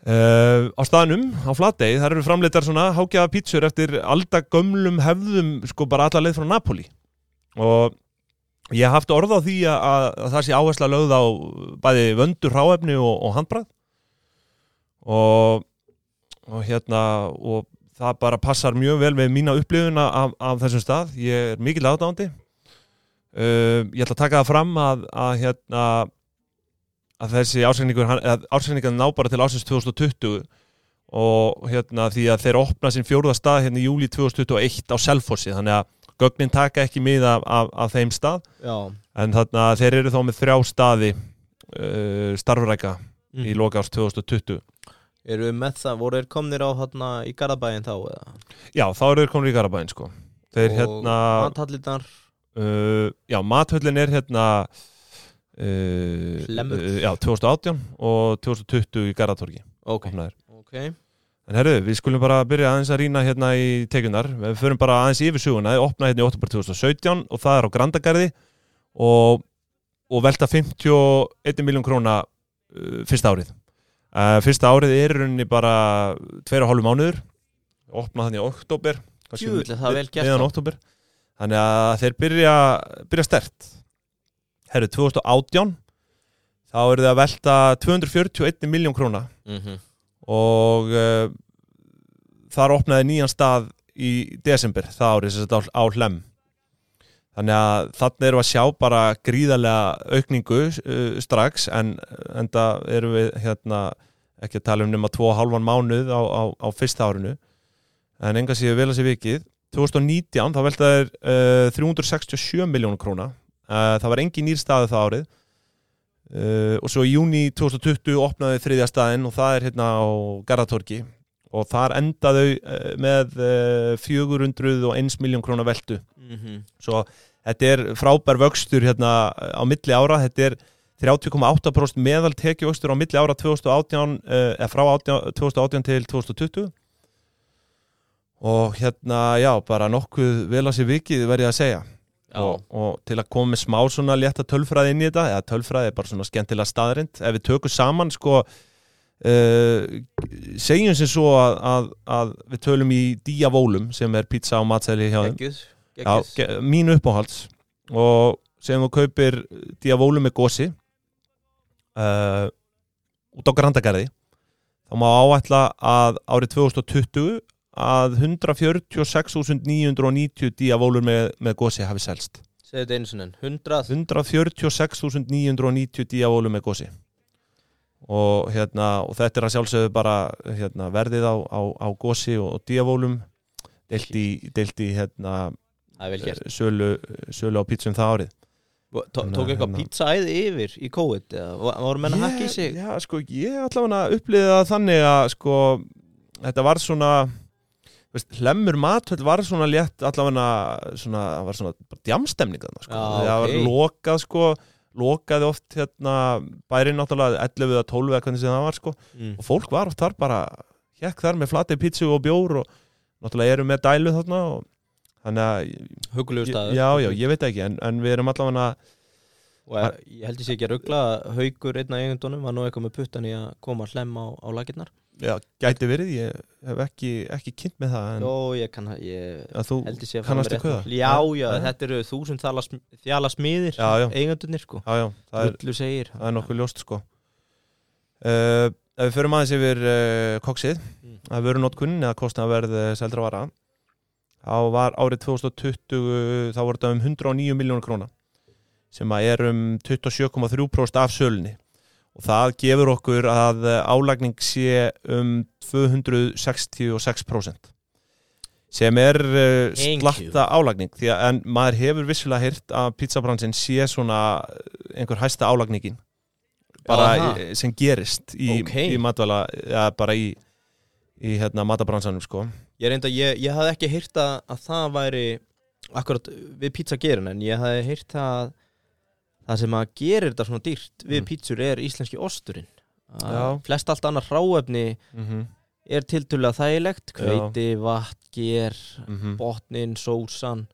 Uh, á staðnum, á Flatey, þar eru framleitar svona hágjaða pítsur eftir aldagömlum hefðum sko bara alla leið frá Napoli. Og ég haf haft orð á því að, að, að það sé áhersla lögð á bæði vöndur ráefni og, og handbrað og, og hérna og það bara passar mjög vel með mína upplifuna af, af þessum stað. Ég er mikil aðdándi uh, ég ætla að taka það fram að, að hérna að þessi ásækningar ná bara til ásins 2020 og hérna því að þeir opna sinn fjóruða stað hérna í júli 2021 á Selfossi. Þannig að gögnin taka ekki mið af, af, af þeim stað. Já, en þannig að þeir eru þá með þrjá staði uh, starfræka Mm. í loka árs 2020 eru við með það, voru þeir komnir á hérna í Garabæin þá eða? já þá eru þeir komin í Garabæn sko. Þeir Og hérna Mathallitar, uh, já mathöllin er hérna uh, já 2018 og 2020 í Garatorgi ok, opnaðir. ok En herru, við skulum bara byrja aðeins að rýna hérna í tekjunar. Við förum bara aðeins yfir suguna. Það opnaði hérna í oktober 2017 og það er á Grandagarði og, og velta 51 miljón króna uh, fyrsta árið. Uh, fyrsta árið er rauninni bara 2,5 mánuður. Opnaði þannig í oktober. kannski Djöfull, er það vel gert. Þannig að þeir byrja, byrja stert. Herru, 2018 þá eru þið að velta 241 miljón króna. Mm og uh, þar opnaði nýjan stað í desember það árið sem þetta á, á hlem þannig að þannig við að sjá bara gríðarlega aukningu uh, strax en enda erum við hérna ekki að tala um nema 2,5 mánuð á, á, á fyrsta árinu. En enga séu vel að sé vikið. 2019 þá veltaði uh, 367 miljónur króna það var engin nýr staði það árið. Uh, og svo í júni 2020 opnaði þriðja staðinn og það er hérna á Garðatorgi. Og þar endaðu uh, með uh, 401 miljón krónar veltu. -hmm. svo þetta er frábær vöxtur hérna á milli ára. Þetta er 30,8% meðal tekjuvöxtur á milli ára 2018 uh, eða frá 18, 2018 til 2020 og hérna já, bara nokkuð vel að sér vikið verði ég að segja og, og til að koma með smá svona létta tölfræði inn í þetta eða tölfræði er bara svona skemmtilega staðrind ef við tökum saman sko uh, segjum sem svo að, að, að við tölum í Diavólum sem er pizza og matsæli hjá þeim. Mín uppáhalds. Og segjum þú kaupir Diavólum með gósi uh, út á Grandagarði þá má áætla að árið 2020 að 146.990 Diavólur með, með gósi hafi selst. Segðu þetta einu sinni 100 146.990 Diavólur með gósi og, hérna, og þetta er að sjálfsögðu bara hérna, verðið á, á, á gósi og, og Diavólum deilt í, deilt í hérna, gert. sölu, sölu á pítsum það árið. Tó- Tók eitthvað hérna. pizzaæði yfir í COVID eða voru menn að hakka í sig? Já, sko, ég allavega upplýði það þannig að sko, þetta var svona veist, hlemmur matöld var svona létt allavega svona, það var svona djamstemning þarna, sko. Já, það var ok. lokað sko lokaði oft hérna bærin náttúrulega 11 eða 12 eða hvernig sem það var sko mm. og fólk var oft þar bara hékk þar með flatið pítsu og bjór og náttúrulega eru með dælu þarna og þannig að Hugulegu staður já, já, ég veit ekki en, en við erum allavega Og ég, ég held ég sé ekki að ruggla að Haugur einn af eigundunum var nú eitthvað með puttan í að koma að hlemma á, á lakirnar já, gæti verið, ég hef ekki, ekki kynnt með það Jó, ég kann ég held ég sé að rétt hvað? mál. Já, já, þetta eru þúsund þjala, sm þjala smiðir eigundunir sko. Já, já, það er, það er nokkuð ljóst sko. Uh, ef við förum aðeins yfir uh, koksið, Mm. að veru notkunn eða kostnaverð uh, seldra vara þá var árið 2020 þá voru þetta um 109 miljónur króna sem að er um 27,3% af sölunni og það gefur okkur að uh, álagning sé um 266% sem er Thank slatta álagning. Því að en maður hefur vissulega heyrt að pizzabransin sé svona einhver hæsta álagningin. Bara í, sem gerist í, Ok. í matvæla ja, bara í, í hérna, matabransanum sko. Ég reynda, ég, ég hafði ekki heyrt að, að það væri akkurat við pizzagerin en ég hafði heyrt að það sem að gerir þetta svona dýrt við Mm. pizzur er íslenski osturinn Að flest allt annað ráefni mm -hmm. er tiltölulega þægilegt hveiti, vatn, ger Mhm. botnin, sósan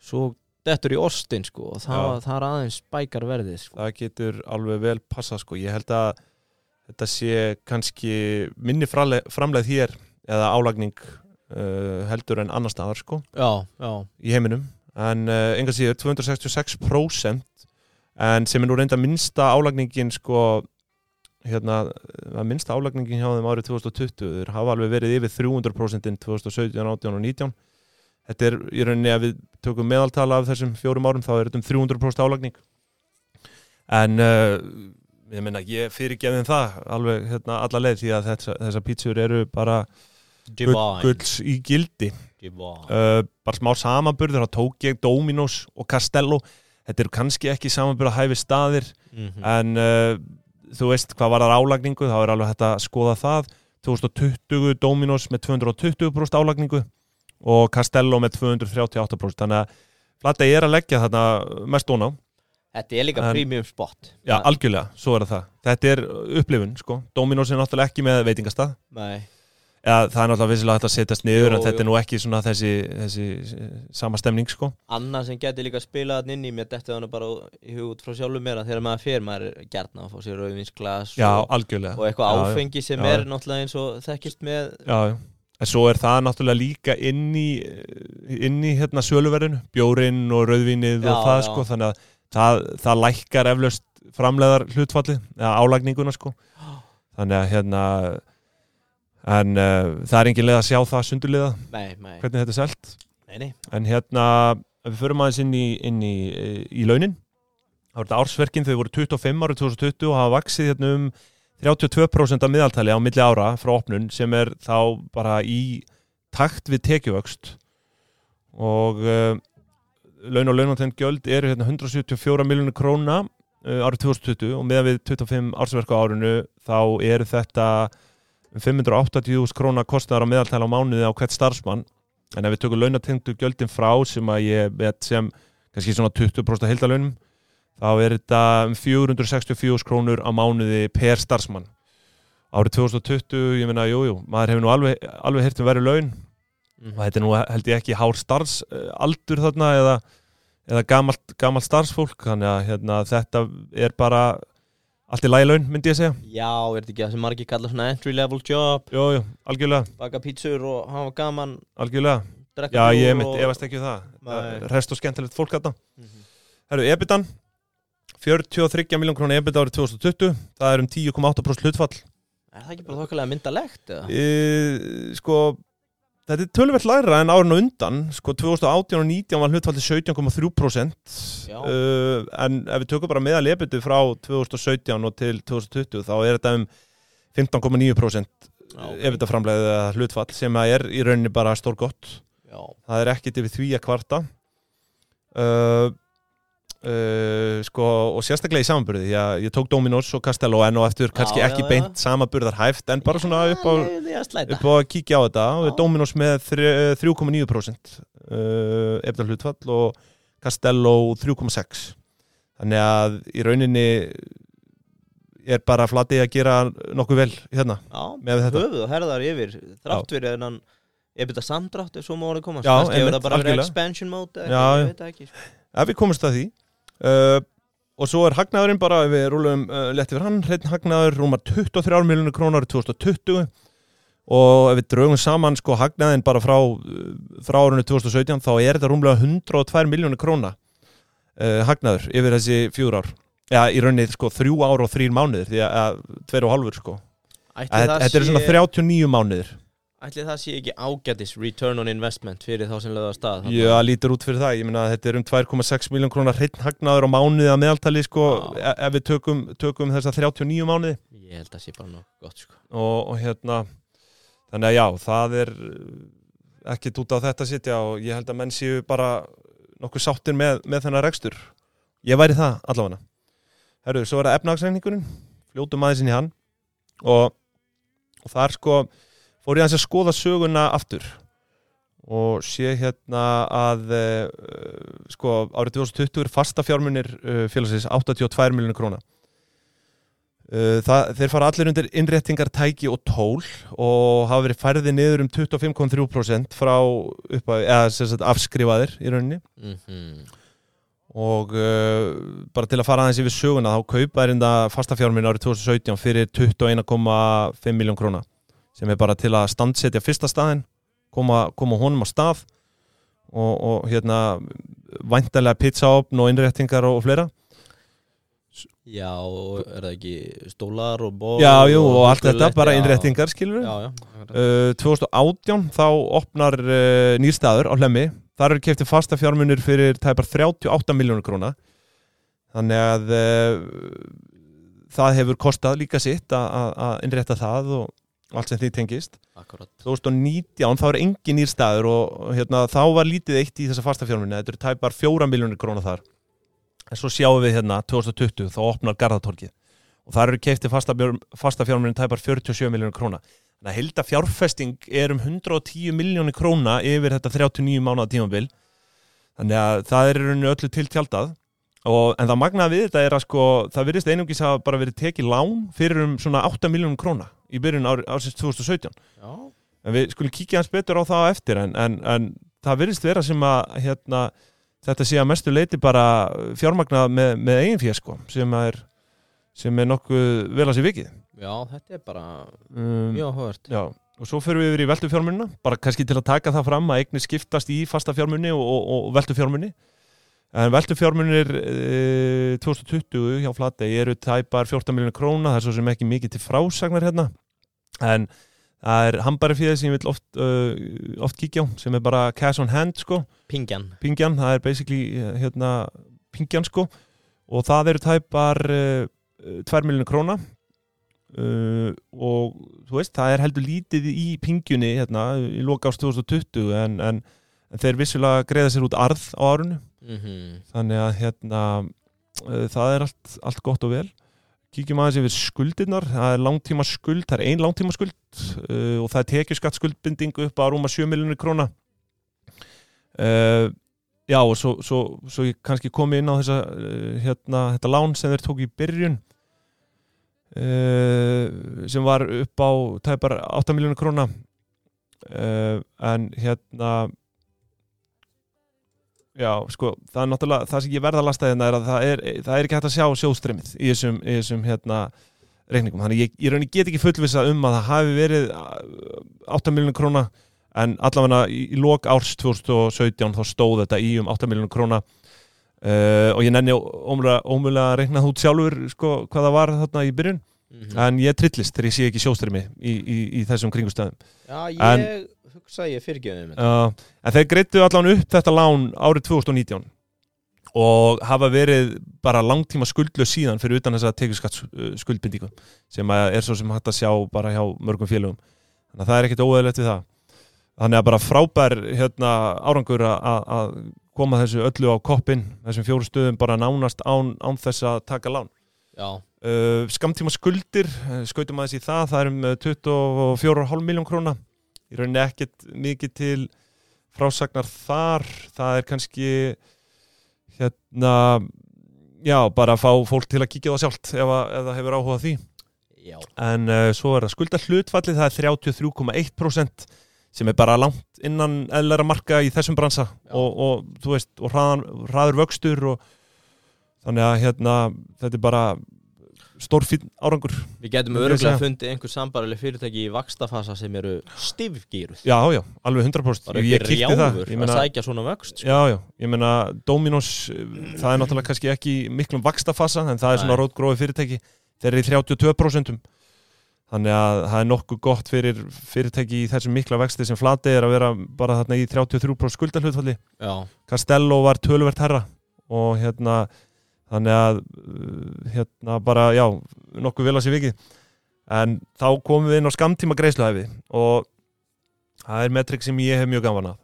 svo dettur í ostin sko og það, það er aðeins spækar verðið sko. það getur alveg vel passa sko. ég held að þetta sé kannski minni framleið, hér eða álagning uh, heldur en annar staðar sko, í heiminum en uh, enga síður 266% en sem er nú reynda minnsta álagningin sko hérna, minnsta álagningin hjá þeim árið 2020 þeir hafa alveg verið yfir 300% 2017, 18 og 19 þetta er í rauninni að við tökum meðaltala af þessum fjórum árum þá er þetta um 300% álagning. En uh, ég meina ég fyrirgefðin það alveg hérna, alla leið því að þessa, þessa pítsur eru bara gulls í gildi. Uh, bara smá samanburður þá tók ég Dominos og Castello þetta eru kannski ekki samanburð að hæfi staðir Mhm. en uh, þú veist hvað var það álagningu þá er alveg hægt að skoða það. 2020 Dominos með 220% álagningu og Castello með 238% þannig að Flatey er að leggja þarna mest óná Þetta er líka En- premium spot. Já, algjörlega, svo er það. Þetta er upplifun, sko, Dominos er náttúrulega ekki með veitingastað. Nei, Já, það er náttúrulega vissilega hægt að setjast niður Jú, en þetta jú. er nú ekki svona þessi, þessi sama stemning sko annað sem geti líka spilað hann inn í mér dettið hann bara í hug út frá sjálfum mér að þegar maður fer maður er gjarn að fá sér rauðvinsglas og, og eitthvað áfengi sem Já, er náttúrulega eins og þekkist með Já. En svo er það náttúrulega líka inn í, inn í hérna söluverðinu, bjórin og rauðvinið og það sko, þannig að það, það lækkar eflaust framleiðar hlutfalli, eða álagninguna sko. Þannig að hérna, en uh, það er engin leið að sjá það sundurliða, hvernig þetta er selt. nei, nei. En hérna, við förum aðeins inn í, inn í, í launin, þá er þetta ársverkin, þau voru 25 árið 2020 og hafa vaksið hérna um 32% af miðaltali á milli ára frá opnun sem er þá bara í takt við tekjuvöxt og uh, laun og launantend gjöld eru hérna 174 miljonir króna uh, árið 2020 og meðan við 25 ársverku árinu þá eru þetta 580.000 króna kostnaðar á meðaltali á mánuði á hvert starfsmann. En ef við tökum launatengdu gjöldin frá sem að ég bet sem kannski svona 20% heildalaunum þá er þetta um 464 krónur á mánuði per starfsmann. Árið 2020, ég meina, jú, jú maður hefur nú alveg, alveg heyrt um verið laun. Mhm. og þetta er nú held ég ekki hár starfsaldur þarna eða, eða gamalt, gamalt starfsfólk þannig að hérna, þetta er bara allt í lagi laun, myndi ég segja. Já, er þetta ekki það sem margir kalla svona entry level job? Jú, jú, algjörlega, baka pítsur og hafa gaman. Algjörlega. Já, ég mitt, og... efast ekki um það. Nei. Rest og skemmtilegt fólk þetta Mhm. Herru, EBITAN 43 miljón krónu EBIT árið 2020 það er um 10,8% hlutfall. Er það ekki bara þokkalega myndalegt? e, sko þetta er tölvert læra en árinu undan. Sko 2018 og 19 var hlutfalli 17,3% Já. uh, en ef við tökum bara meðal EBITu frá 2017 og til 2020 þá er þetta um 15,9% Já, ok. EBITA framlega hlutfall sem að er í rauninni bara stór gott Já, það er ekkit yfir því að kvarta. Uh, uh, sko og sérstaklega í samanburði því að ég tók Dominos og Castello en og eftir kannski Já, ekki já, já. beint samanburðar hæft en bara svona upp á, upp á að kíkja á þetta og Já. Dominos með þre- 3,9% uh, eftir hlutfall og Castello 3,6 þannig að í rauninni er bara flati að gera nokkuð vel hérna Já, með þetta. höfuð og herðar yfir þrátt fyrir þennan ég byrja samdrátt ef svo orðið komast Já, það bara verið expansion mode eða Já, já. ég ef við komumst að því uh, og svo er hagnaðurinn bara við rúlum uh, lett yfir hann hreitn hagnaður rúmar 23 miljonur krónar í 2020 og ef við draugum saman sko hagnaðin bara frá, uh, frá árunni 2017 þá er þetta rúmlega 102 miljonur króna uh, hagnaður yfir þessi fjúr ár. Já, í rauninni sko þrjú ár og þrýr mánuðir því að, að tveir og hálfur sko. Þetta er svona sé- 39 mánuðir Ætli það sé ekki ágætis return on investment fyrir þá sem lögða að stað? Já, lítur út fyrir það, ég meina að þetta er um 2,6 miljón krónar hreitn hagnaður á mánuði að meðaltali sko, Já. e- ef við tökum, tökum þessa 39 mánuði. Ég held að sé bara nokkuð gott sko. Og, og hérna þannig að já, það er uh, ekkert út á þetta að sitja og ég held að menn séu bara nokkuð sáttir með, með þennan rekstur. Ég væri það allavega. Herru, svo er það efnagsreikningurinn fljótum aðeins inn í hann. Og, og þar sko fór ég að skoða söguna aftur og sé hérna að uh, sko árið 2020 er fasta fjármunir uh, félagsins 82 miljonir króna. Uh, það, þeir fara allir undir innréttingar, tæki og tól og hafa verið færði niður um 25,3% frá upp að, eða sem sagt afskrifaðir í rauninni. Mm og uh, bara til að fara aðeins yfir söguna þá kaupa er enda fastafjárminn árið 2017 fyrir 21,5 miljón króna sem er bara til að standsetja fyrsta staðin koma, koma honum á stað og, og hérna væntalega pizzaopn og innréttingar og, og fleira. Já, og er það ekki stólar og ból Já, jú, og allt þetta bara já. innréttingar, skilur Já, já, akkurat. uh, 2018 þá opnar uh, nýrstaður á hlemmi. Þar eru kefti fasta fjármunir fyrir tæpar 38 miljónur króna. Þannig að uh, það hefur kostað líka sitt að- innrétta það og allt sem því tengist. Akkurat. 2019 þá er engin nýrstaður og og, hérna, þá var lítið eitt í þessa fasta fjármunni þetta eru tæpar 4 miljónur króna þar. En svo sjáum við hérna 2020 þá opnar Garðatorkið og þar eru keifti fasta, fasta fjármunni tæpar 47 miljónur króna. Þannig að hilda fjárfesting er um 110 miljónir króna yfir þetta 39 mánuða tímabil. Þannig að það er öllu til tjaldað og, en það magnaði við þetta er að sko það virðist einungis að bara verið tekið lán fyrir um svona 8 miljónum króna í byrjun ár, ársins 2017 Já, en við skulum kíkja hans betur á það á eftir en, en, en það virðist vera sem að hérna, þetta sé að mestu leiti bara fjármagnað með, með eigin fér sko, sem er sem er nokkuð vel að sér vikið. Já, þetta er bara um, mjög áhugavert. já, og svo fyrir við yfir í veltu fjármunina bara kannski til að taka það fram að eignir skiptast í fasta fjármunni og, og, og veltu fjármunni en veltu fjármunir e, 2020 hjá Flatey eru tæpar 14 miljonar króna það er svo sem ekki mikið til frásagnar hérna. En það er hambari fyrir sem ég vil oft, uh, oft kíkja á sem er bara cash on hand sko. Pingjan. Pingjan, það er basically eh, hérna, pingjan sko. Og það eru tæpar uh, 2 miljonar króna. Uh, og þú veist, það er heldur lítið í pingjunni hérna, í loka ást 2020 en, en, en þeir vissulega greiða sér út arð á árunu mm þannig að hérna, uh, það er allt, allt gott og vel. Kíkjum aðeins yfir skuldirnar. Það er langtíma skuld, það er ein langtíma skuld uh, og það er tekjuskatt skuldbinding upp á rúma 7 miljonir króna. Uh, já og svo, svo, svo ég kannski komi inn á þessa hérna, þetta lán sem þeir tók í byrjun sem var upp á tæpar 8 miljonir króna. En hérna Já, sko, það er náttúrulega, það sem ég verða að lasta hérna er að það er, það er ekki hægt að sjá sjóðstreymið í þessum, í þessum hérna, reikningum. Þannig ég, ég raunin get ekki fullvisa um að það hafi verið uh, 8 miljonur króna en allavega í, í lok árs 2017 þá stóð þetta í um 8 miljonur króna uh, og ég nenni ómulega, að reikna út sjálfur sko, hvað það var þarna í byrjun -hmm. en ég trillist þegar ég sé ekki sjóðstreymi í, í, í þessum kringustæðum. Já, ég En- hugsa að ég fyrirgefum þetta. Uh, en þeir greittu allan upp þetta lán árið 2019 og hafa verið bara langtíma skuldlaus síðan fyrir utan tekjuskatts uh, skuldbindíku sem að er svo sem hægt að sjá bara hjá mörgum félögum. Þannig að það er ekkit óeðlegt við það. Þannig að bara frábær hérna, árangur að- að að koma þessu öllu á koppin þessum fjóru stöðum bara nánast án, án þess að taka lán. Uh, skamtíma skuldir uh, skautum aðeins í það, það er um uh, 24,5 miljón króna í rauninni ekkert mikið til frásagnar þar. Það er kannski hérna já, bara að fá fólk til að kíkja það sjálft ef, að, ef það hefur áhugað því. Já, en uh, svo er það skulda hlutfallið það er 33,1% sem er bara langt innan eðlæra marka í þessum bransa. Og, og þú veist, og hraðan, hraður vöxtur og þannig að hérna þetta er bara stórfín árangur. Við getum öruglega fundið einhver sambarileg fyrirtæki í vakstafasa sem eru stifgýruð. Já, já, alveg 100% bara ég ekki það. rjáfur að sækja svona vöxt sko. já, já, ég meina Dominos, það er náttúrulega kannski ekki miklum vakstafasa, en það er svona rótgrófi fyrirtæki, þeir eru í 32% þannig að það er nokkuð gott fyrir fyrirtæki í þessum mikla vexti sem flati er að vera bara þarna í 33% skuldalhutfalli já, Castello var töluvert herra og hérna þannig að uh, hérna bara, já, nokkuð vel að sé vikið. En þá komum við inn á skamtíma greiðsluhæfi og það er metrik sem ég hef mjög gaman að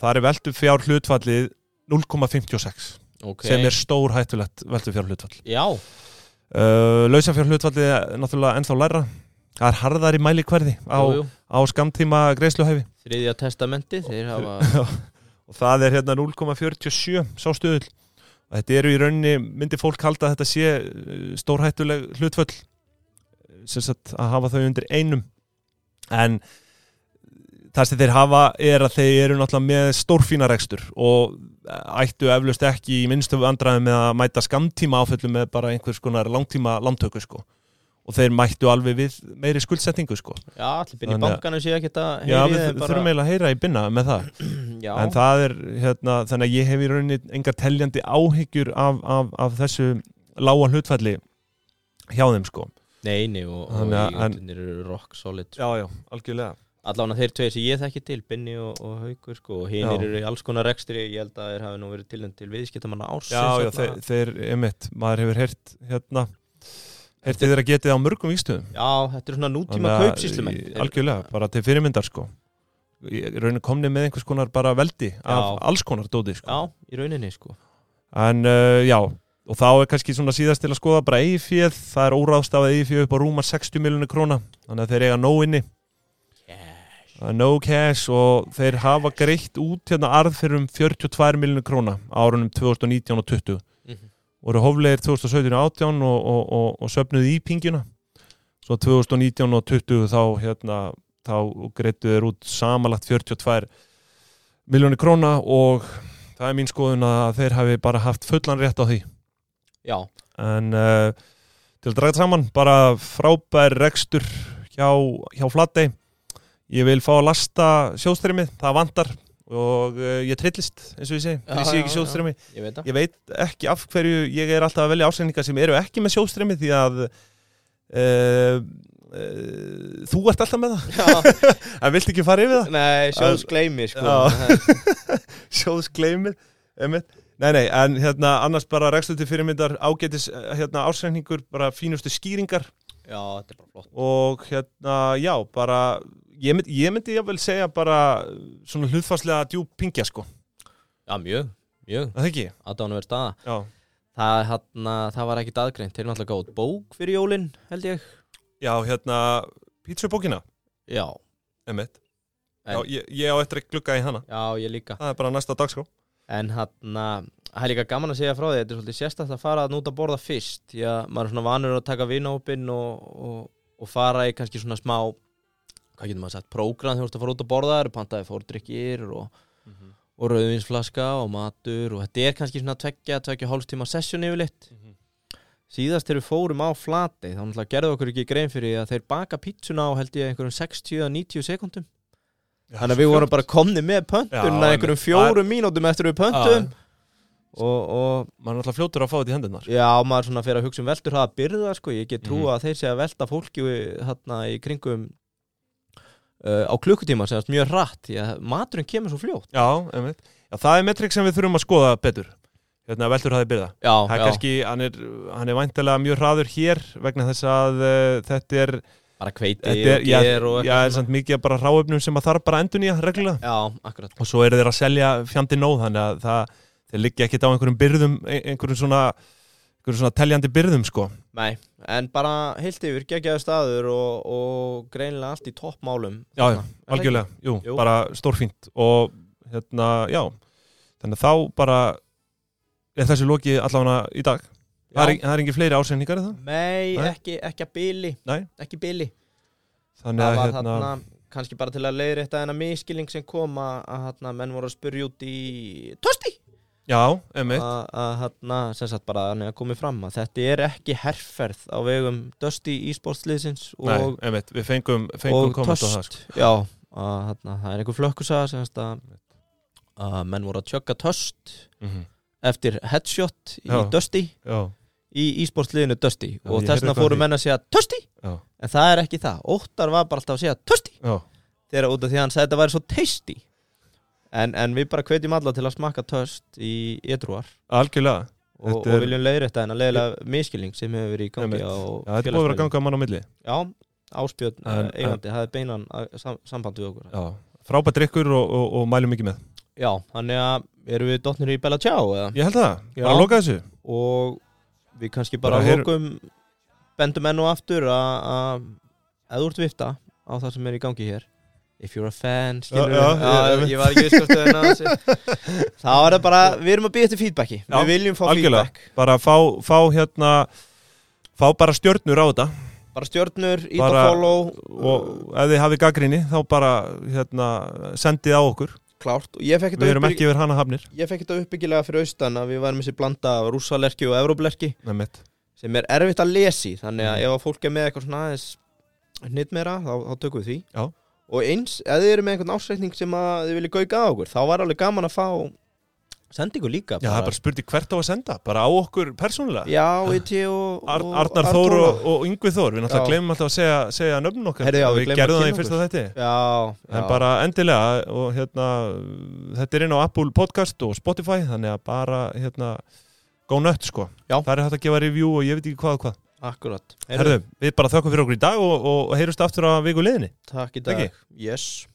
það er veltu fjár hlutfallið 0,56 ok. sem er stór hættulegt veltu fjár hlutfall. Já, uh, lausafjár hlutfallið er náttúrulega ennþá læra það er harðar í mæli hverði á, á skamtíma greiðsluhæfi. Þriðja testamenti þeir hafa og það er hérna 0,47 sá stuðul og þetta eru í rauninni, myndi fólk halda að þetta sé uh, stórhættuleg hlutföll að hafa þau undir einum. En það sem þeir hafa er að þeir eru náttúrulega með stórfína rekstur og ættu eflaust ekki í minnstu andræði með að mæta skamtíma áföllum með bara einhvers konar langtíma landtöku sko og þeir mættu alveg við meiri skuldsetningu sko. Já, allir byrja í bankanu ekki að Já, við bara þurfum eiginlega að heyra í binna með það. Já, en það er, hérna, þannig að ég hef í rauninni engar teljandi áhyggjur af, af, af þessu lága hlutfalli hjá þeim sko. Nei, nei og, og eigendurnir eru rock solid sko. Já, já, algjörlega. Allána þeir tveir sem ég þekki til, Binni og, og Haukur sko, og hinn eru í alls konar rekstri. Ég held að þeir hafi nú verið tilnæmt til viðskiptamanna ársins Já, já, þeir, þeir emitt, maður hefur heyrt hérna, heyrt þið þeirra getið á mörgum víkstöðum Já, þetta er svona nútíma í- Algjörlega, bara til fyrirmyndar sko Í rauninni komni með einhvers konar bara veldi af Já. alls konar dóti sko. Já, í rauninni sko En uh, já, og þá er kannski svona síðast til að skoða bara eigifjöð, það er óráðstafað eigifjöð upp á rúma 60 miljonir króna þannig að þeir eiga nóg inni yeah. no cash og þeir hafa greitt út hérna arð fyrir um 42 miljonir króna árunum 2019 og 20 Mhm. Voru hóflegir 2017 og 18 og, og, og, og söfnuði í pingina. Svo 2019 og 20 þá hérna þá greittu þeir út samanlagt 42 miljónir króna og það er mín skoðun að þeir hafi bara haft fullan rétt á því. Já, en uh, til að draga saman bara frábær rekstur hjá, hjá Flatey. Ég vil fá að lasta sjóstreymið, það vantar og uh, ég trillist eins og ég segi, ég sé já, ekki já. sjóstreymi ég ég veit ekki af hverju ég er alltaf að velja ásendingar sem eru ekki með sjóstreymi því að uh, uh, þú ert alltaf með það. En vilt ekki fara yfir það? Nei, sjóðs gleymi sko. Já. sjóðs gleymið einmitt. nei nei, en hérna annars bara rekstur til fyrirmyndar ágætis hérna, ásendingur, bara fínustu skýringar. Já, þetta er bara flott. Og hérna, já, bara ég, mynd, ég myndi ég vel segja bara svona hlutfarslega djúp pingja sko, Já, mjög, mjög, það ekki? Aðdánuverð staða. Já, Það, hana, það var ekkit aðgreint, þeir eru náttúrulega gátt bók fyrir jólin, held ég. Já hérna pítsubókina, Já, En- já, ég, ég á eftir að glugga í hana. Já, ég líka. Það er bara næsta dagskrá En hann, það er líka gaman að segja frá því Þetta er svolítið sérstætt að fara að nút að borða fyrst Því að maður er svona vanur að taka vinahópinn og, og, og fara í kannski svona smá Hvað getur maður sagt, prógram Þegar þú ert að fara út að borða, það eru pantaði fórdrykkir og, og rauðvinsflaska og matur Og þetta er kannski svona tveggja, tveggja hálfstíma session yfirleitt. Síðast þegar við fórum á flati Þá náttúrulega gerðu okkur ekki grein fyrir að þeir baka pítsuna á held ég einhverjum 60-90 sekundum Þannig að við vorum bara komni með pöntun Já, einhverjum fjórum mínútum eftir við pöntum og, og maður er alltaf fljótur að fá þetta í hendurnar. Já, maður svona fyrir að hugsa um veldur hraða byrða sko, ég get trúa Mhm. að þeir sé að velta fólki hérna í kringum á klukkutíma segast mjög hratt, því að maturinn kemur svo fljótt. Já, já, það er metrik sem við þurfum að skoða betur. Hérna veldur hafði byrða. Já, Það er já, kannski, hann er, hann er væntalega mjög hraður hér vegna þess að uh, þetta er, bara kveiti er og ger og já, er samt mikið bara ráöfnum sem að þarf bara endur nýja reglulega. Og svo eru þeir að selja fjandi nóð þannig að það, liggja ekkit á einhverjum byrðum, ein- einhverjum svona einhverjum svona teljandi byrðum sko Nei, en bara heilt yfir geggjaðu staður og, og greinilega allt í toppmálum Já, já, algjörlega, jú, Jú. bara stórfínt og hérna, já þannig að þá bara er þessi loki allavega í dag er, Já. það er ekki fleiri ásendingar eða? Nei, Nei. Ekki, ekki að Nei. Ekki bili Þannig að hérna, þarna kannski bara til að leiðrétta þennan miskilning sem kom að, að þarna, menn voru að spyrja út í Tosti já, emmitt að að, komið fram að þetta er ekki herrferð á vegum Dusty e-sportsliðsins Nei, og, einmitt, við fengum, fengum og á það sko. já, að, þarna, það er einhver flökkusaga að, að menn voru að tjögga Töst mm eftir headshot í Já. Dusty. Já, í e-sportsliðinu Dusty. Já, og ég þess heyrði vegna eitthvað fóru menn að segja já, en það er ekki það, Óttar var bara alltaf að segja já, þegar út af því að hann sagði að þetta væri svo tasty en, en við bara hvetjum alla til að smakka töst í edruar. Algjörlega. Og, Þetta og er- viljum leiðrétta þennan leiðilega miskilning sem hefur verið í gangi Já, þetta er búið að vera að ganga mann á milli. Já, En- en, eigandi, hafði beinan að- sam, samband við okkur. Já, frábært drikkur og, og, og mælum mikið með. Já, þannig að erum við dotnir í Bella Ciao eða? Ég held það, Já. bara að loka þessu. Og við kannski bara, Bara lokum bendum enn og aftur að að þú ert vifta á það sem er í gangi hér If you're a fan, skilur Já, já, ég- var ekki þessu þá er það bara, við erum að býja til feedbacki. Já, við viljum fá algjörlega. feedback. Bara fá, fá hérna Fá bara stjörnur á þetta. Bara stjörnur, ít og follow Og ef þið hafið gaggrinni Þá bara hérna, sendið á okkur. Klárt, og ég fekk Við þetta erum ekki yfir hana hafnir. Ég fekk þetta uppbyggilega fyrir austan að við varum þessi blanda af rússalerki og evróblerki sem er erfitt að lesi þannig að Mhm. ef að fólk er með eitthvað svona aðeins hnitt meira þá, þá tökum við því. Já. Og eins, ef þið eru með einhvern ásreikning sem að þið viljið gauka á okkur þá var alveg gaman að fá sendingu líka Já, það er bara spurning hvert á að senda, bara á okkur persónulega. Já, Iti og, Ar og Arnar Þór og, og Yngvi Þór Við náttúrulega glemum alltaf að segja, segja nöfnum okkar. Heyrðu, já, við Við gerðum það í fyrsta þætti. Já, En já. bara endilega og hérna þetta er inn á Apple Podcast og Spotify þannig að bara hérna go nött sko. Það er hægt að gefa review og ég veit ekki hvað og hvað. Akkurat. Herðu, við bara þökkum fyrir okkur í dag og, og, heyrjumst aftur á viku liðinni. Takk í dag. Yes